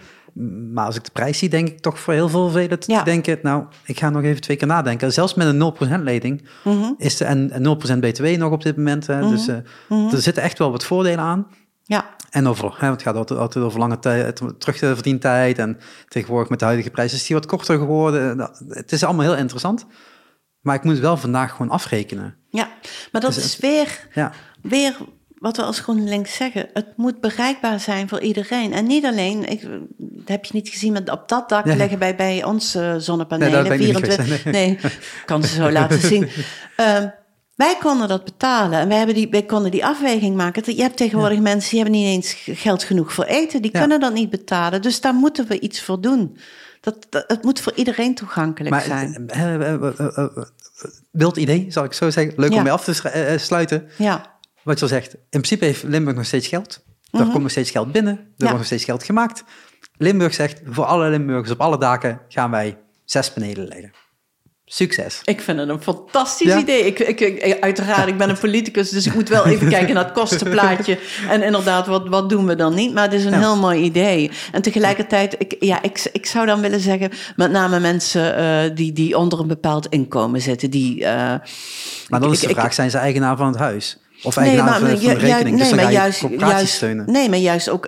Maar als ik de prijs zie, denk ik toch voor heel veel velen te ja. denken, nou, ik ga nog even twee keer nadenken. Zelfs met een 0% lening mm -hmm. is de, en, en 0% BTW nog op dit moment. Hè, dus uh, er zitten echt wel wat voordelen aan. Ja. En over, hè, het gaat altijd, over lange tijd, terug te verdienen tijd. En tegenwoordig met de huidige prijs is die wat korter geworden. Nou, het is allemaal heel interessant. Maar ik moet wel vandaag gewoon afrekenen. Ja, maar dat dus is weer, ja. weer wat we als GroenLinks zeggen, het moet bereikbaar zijn voor iedereen. En niet alleen, ik, dat heb je niet gezien met op dat dak leggen bij, bij onze zonnepanelen. Nee, 24, nee. nee, kan ze zo laten zien. Uh, wij konden dat betalen en wij, hebben die, wij konden die afweging maken. Je hebt tegenwoordig ja. mensen die hebben niet eens geld genoeg voor eten, die ja. kunnen dat niet betalen. Dus daar moeten we iets voor doen. Dat, dat, het moet voor iedereen toegankelijk maar, zijn. Uh, uh, uh, wild idee, zal ik zo zeggen. Leuk ja. om mee af te sluiten. Ja wat je al zegt, in principe heeft Limburg nog steeds geld. Er mm -hmm. komt nog steeds geld binnen. Er ja. wordt nog steeds geld gemaakt. Limburg zegt, voor alle Limburgers op alle daken gaan wij zes panelen leggen. Succes. Ik vind het een fantastisch ja? idee. Ik, ik, uiteraard, ik ben een politicus, dus ik moet wel even kijken naar het kostenplaatje. En inderdaad, wat, wat doen we dan niet? Maar het is een ja. heel mooi idee. En tegelijkertijd, ik, ja, ik, ik zou dan willen zeggen, met name mensen uh, die, die onder een bepaald inkomen zitten. Die, uh, maar dan is de vraag, zijn ze eigenaar van het huis? Of eigenaar nee, maar, van, van de rekening. Nee, dus maar juist, juist, steunen. nee, maar juist ook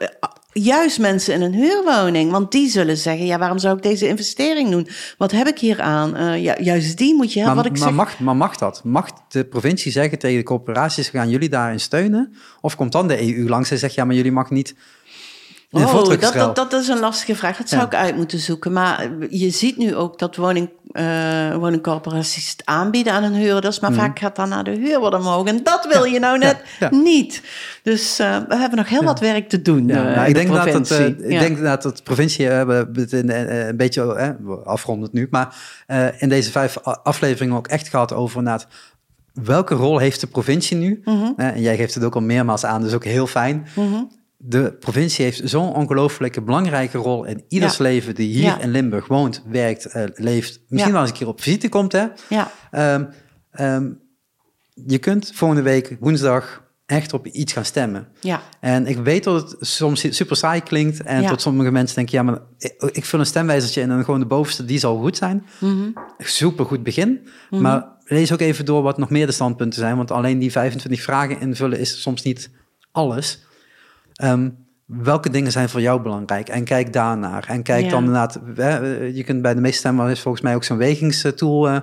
juist mensen in een huurwoning. Want die zullen zeggen, ja, waarom zou ik deze investering doen? Wat heb ik hier aan? Uh, ja, juist die moet je maar, wat ik maar, zeg... mag, maar mag dat? Mag de provincie zeggen tegen de corporaties, gaan jullie daarin steunen? Of komt dan de EU langs en zegt, ja, maar jullie mag niet... Oh, dat, dat, dat is een lastige vraag. Dat zou ja. ik uit moeten zoeken. Maar je ziet nu ook dat woning, uh, woningcorporaties het aanbieden aan hun huurders. Maar mm. vaak gaat dan naar de huurder omhoog. En dat wil je nou net ja, niet. Dus uh, we hebben nog heel wat werk te doen. Ja, uh, nou, ik, denk dat het, ik denk dat het provincie, we hebben het een, een beetje afgerond nu. Maar in deze vijf afleveringen ook echt gehad over inderdaad welke rol heeft de provincie nu? Mm -hmm. en jij geeft het ook al meermaals aan, dus ook heel fijn. Mm -hmm de provincie heeft zo'n ongelooflijke belangrijke rol in ieders ja. leven die hier ja. in Limburg woont, werkt, uh, leeft. Misschien ja. wel eens een keer op visite komt. Hè? Ja. Um, um, je kunt volgende week woensdag echt op iets gaan stemmen. Ja. En ik weet dat het soms super saai klinkt en tot sommige mensen denken, ja, maar ik, ik vul een stemwijzertje en dan gewoon de bovenste, die zal goed zijn. Mm -hmm. Super goed begin. Mm -hmm. Maar lees ook even door wat nog meer de standpunten zijn, want alleen die 25 vragen invullen is soms niet alles. Um, welke dingen zijn voor jou belangrijk? En kijk daarnaar. En kijk ja. dan inderdaad, je kunt bij de meeste stemmen is volgens mij ook zo'n wegingstool uh,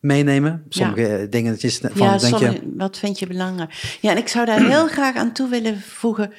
meenemen. Sommige ja. dingen van, ja, denk sommige, je... wat vind je belangrijk? Ja, en ik zou daar heel graag aan toe willen voegen.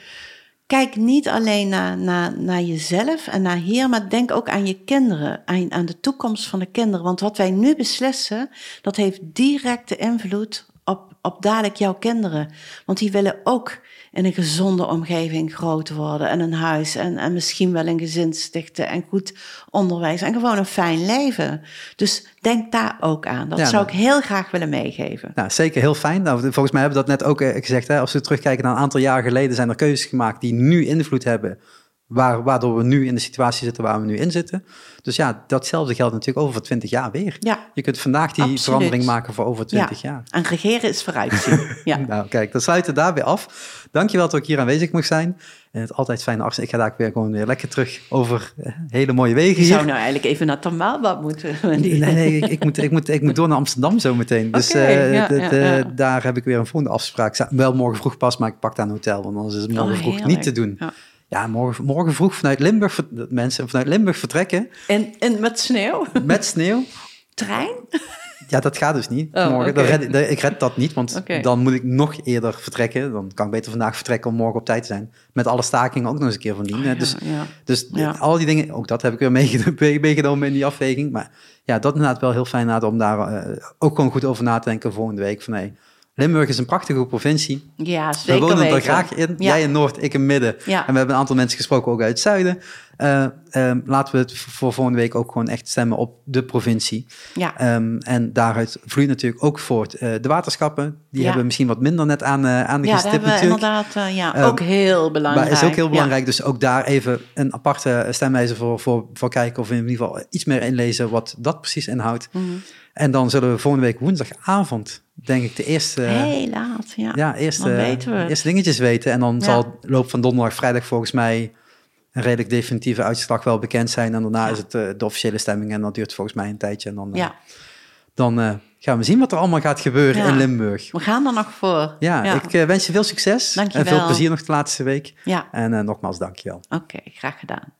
Kijk niet alleen naar, naar, naar jezelf en naar hier, maar denk ook aan je kinderen, aan, aan de toekomst van de kinderen. Want wat wij nu beslissen, dat heeft directe invloed op, op dadelijk jouw kinderen. Want die willen ook in een gezonde omgeving groot worden en een huis en, en misschien wel een gezin stichten en goed onderwijs en gewoon een fijn leven. Dus denk daar ook aan. Dat ja, zou nou, ik heel graag willen meegeven. Nou, zeker heel fijn. Nou, volgens mij hebben we dat net ook gezegd. Hè? Als we terugkijken naar een aantal jaar geleden zijn er keuzes gemaakt die nu invloed hebben Waar, waardoor we nu in de situatie zitten waar we nu in zitten. Dus ja, datzelfde geldt natuurlijk over 20 jaar weer. Ja, je kunt vandaag die absoluut. verandering maken voor over 20 ja. jaar. En regeren is vooruitzien. Ja. nou, kijk, dan sluiten we daar weer af. Dankjewel dat ik hier aanwezig mocht zijn. En het altijd fijne arts. Ik ga daar weer gewoon weer lekker terug over hele mooie wegen hier. Je zou nou eigenlijk even naar Tamaalbad moeten. nee, nee, ik, ik, moet, ik, moet, ik moet door naar Amsterdam zo meteen. Dus okay, uh, ja, de, de, ja, daar heb ik weer een volgende afspraak. Wel morgen vroeg pas, maar ik pak daar een hotel. Want anders is het morgen oh, vroeg niet te doen. Ja, morgen, morgen vroeg vanuit Limburg, mensen vanuit Limburg vertrekken. En, en met sneeuw? Met sneeuw. Trein? Ja, dat gaat dus niet. Oh, morgen. Okay. Red, ik red dat niet, want okay. dan moet ik nog eerder vertrekken. Dan kan ik beter vandaag vertrekken om morgen op tijd te zijn. Met alle stakingen ook nog eens een keer van die. Oh, ja, dus ja. dus ja. al die dingen, ook dat heb ik weer meegenomen in die afweging. Maar ja, dat inderdaad wel heel fijn om daar uh, ook gewoon goed over na te denken volgende week. Van hey, Limburg is een prachtige provincie. Ja, zeker We wonen er graag in. Jij in Noord, ik in Midden. Ja. En we hebben een aantal mensen gesproken ook uit het zuiden. Uh, um, laten we het voor volgende week ook gewoon echt stemmen op de provincie. Ja. Um, en daaruit vloeit natuurlijk ook voort uh, de waterschappen. Die hebben misschien wat minder net aan, uh, aan de ja, gestipt hebben natuurlijk. inderdaad, ja, ook heel belangrijk. Maar is ook heel belangrijk. Ja. Dus ook daar even een aparte stemwijze voor, voor, voor kijken. Of in ieder geval iets meer inlezen wat dat precies inhoudt. Mm -hmm. En dan zullen we volgende week woensdagavond, denk ik, de eerste... Heel laat, ja. Ja, eerste, eerste dingetjes weten. En dan ja. zal loop van donderdag, vrijdag volgens mij een redelijk definitieve uitslag wel bekend zijn. En daarna ja. is het uh, de officiële stemming en dat duurt volgens mij een tijdje. En dan, uh, ja. dan uh, gaan we zien wat er allemaal gaat gebeuren ja. in Limburg. We gaan er nog voor. Ja, ik wens je veel succes. Dankjewel. En veel plezier nog de laatste week. Ja. En nogmaals, dankjewel. Oké, okay, graag gedaan.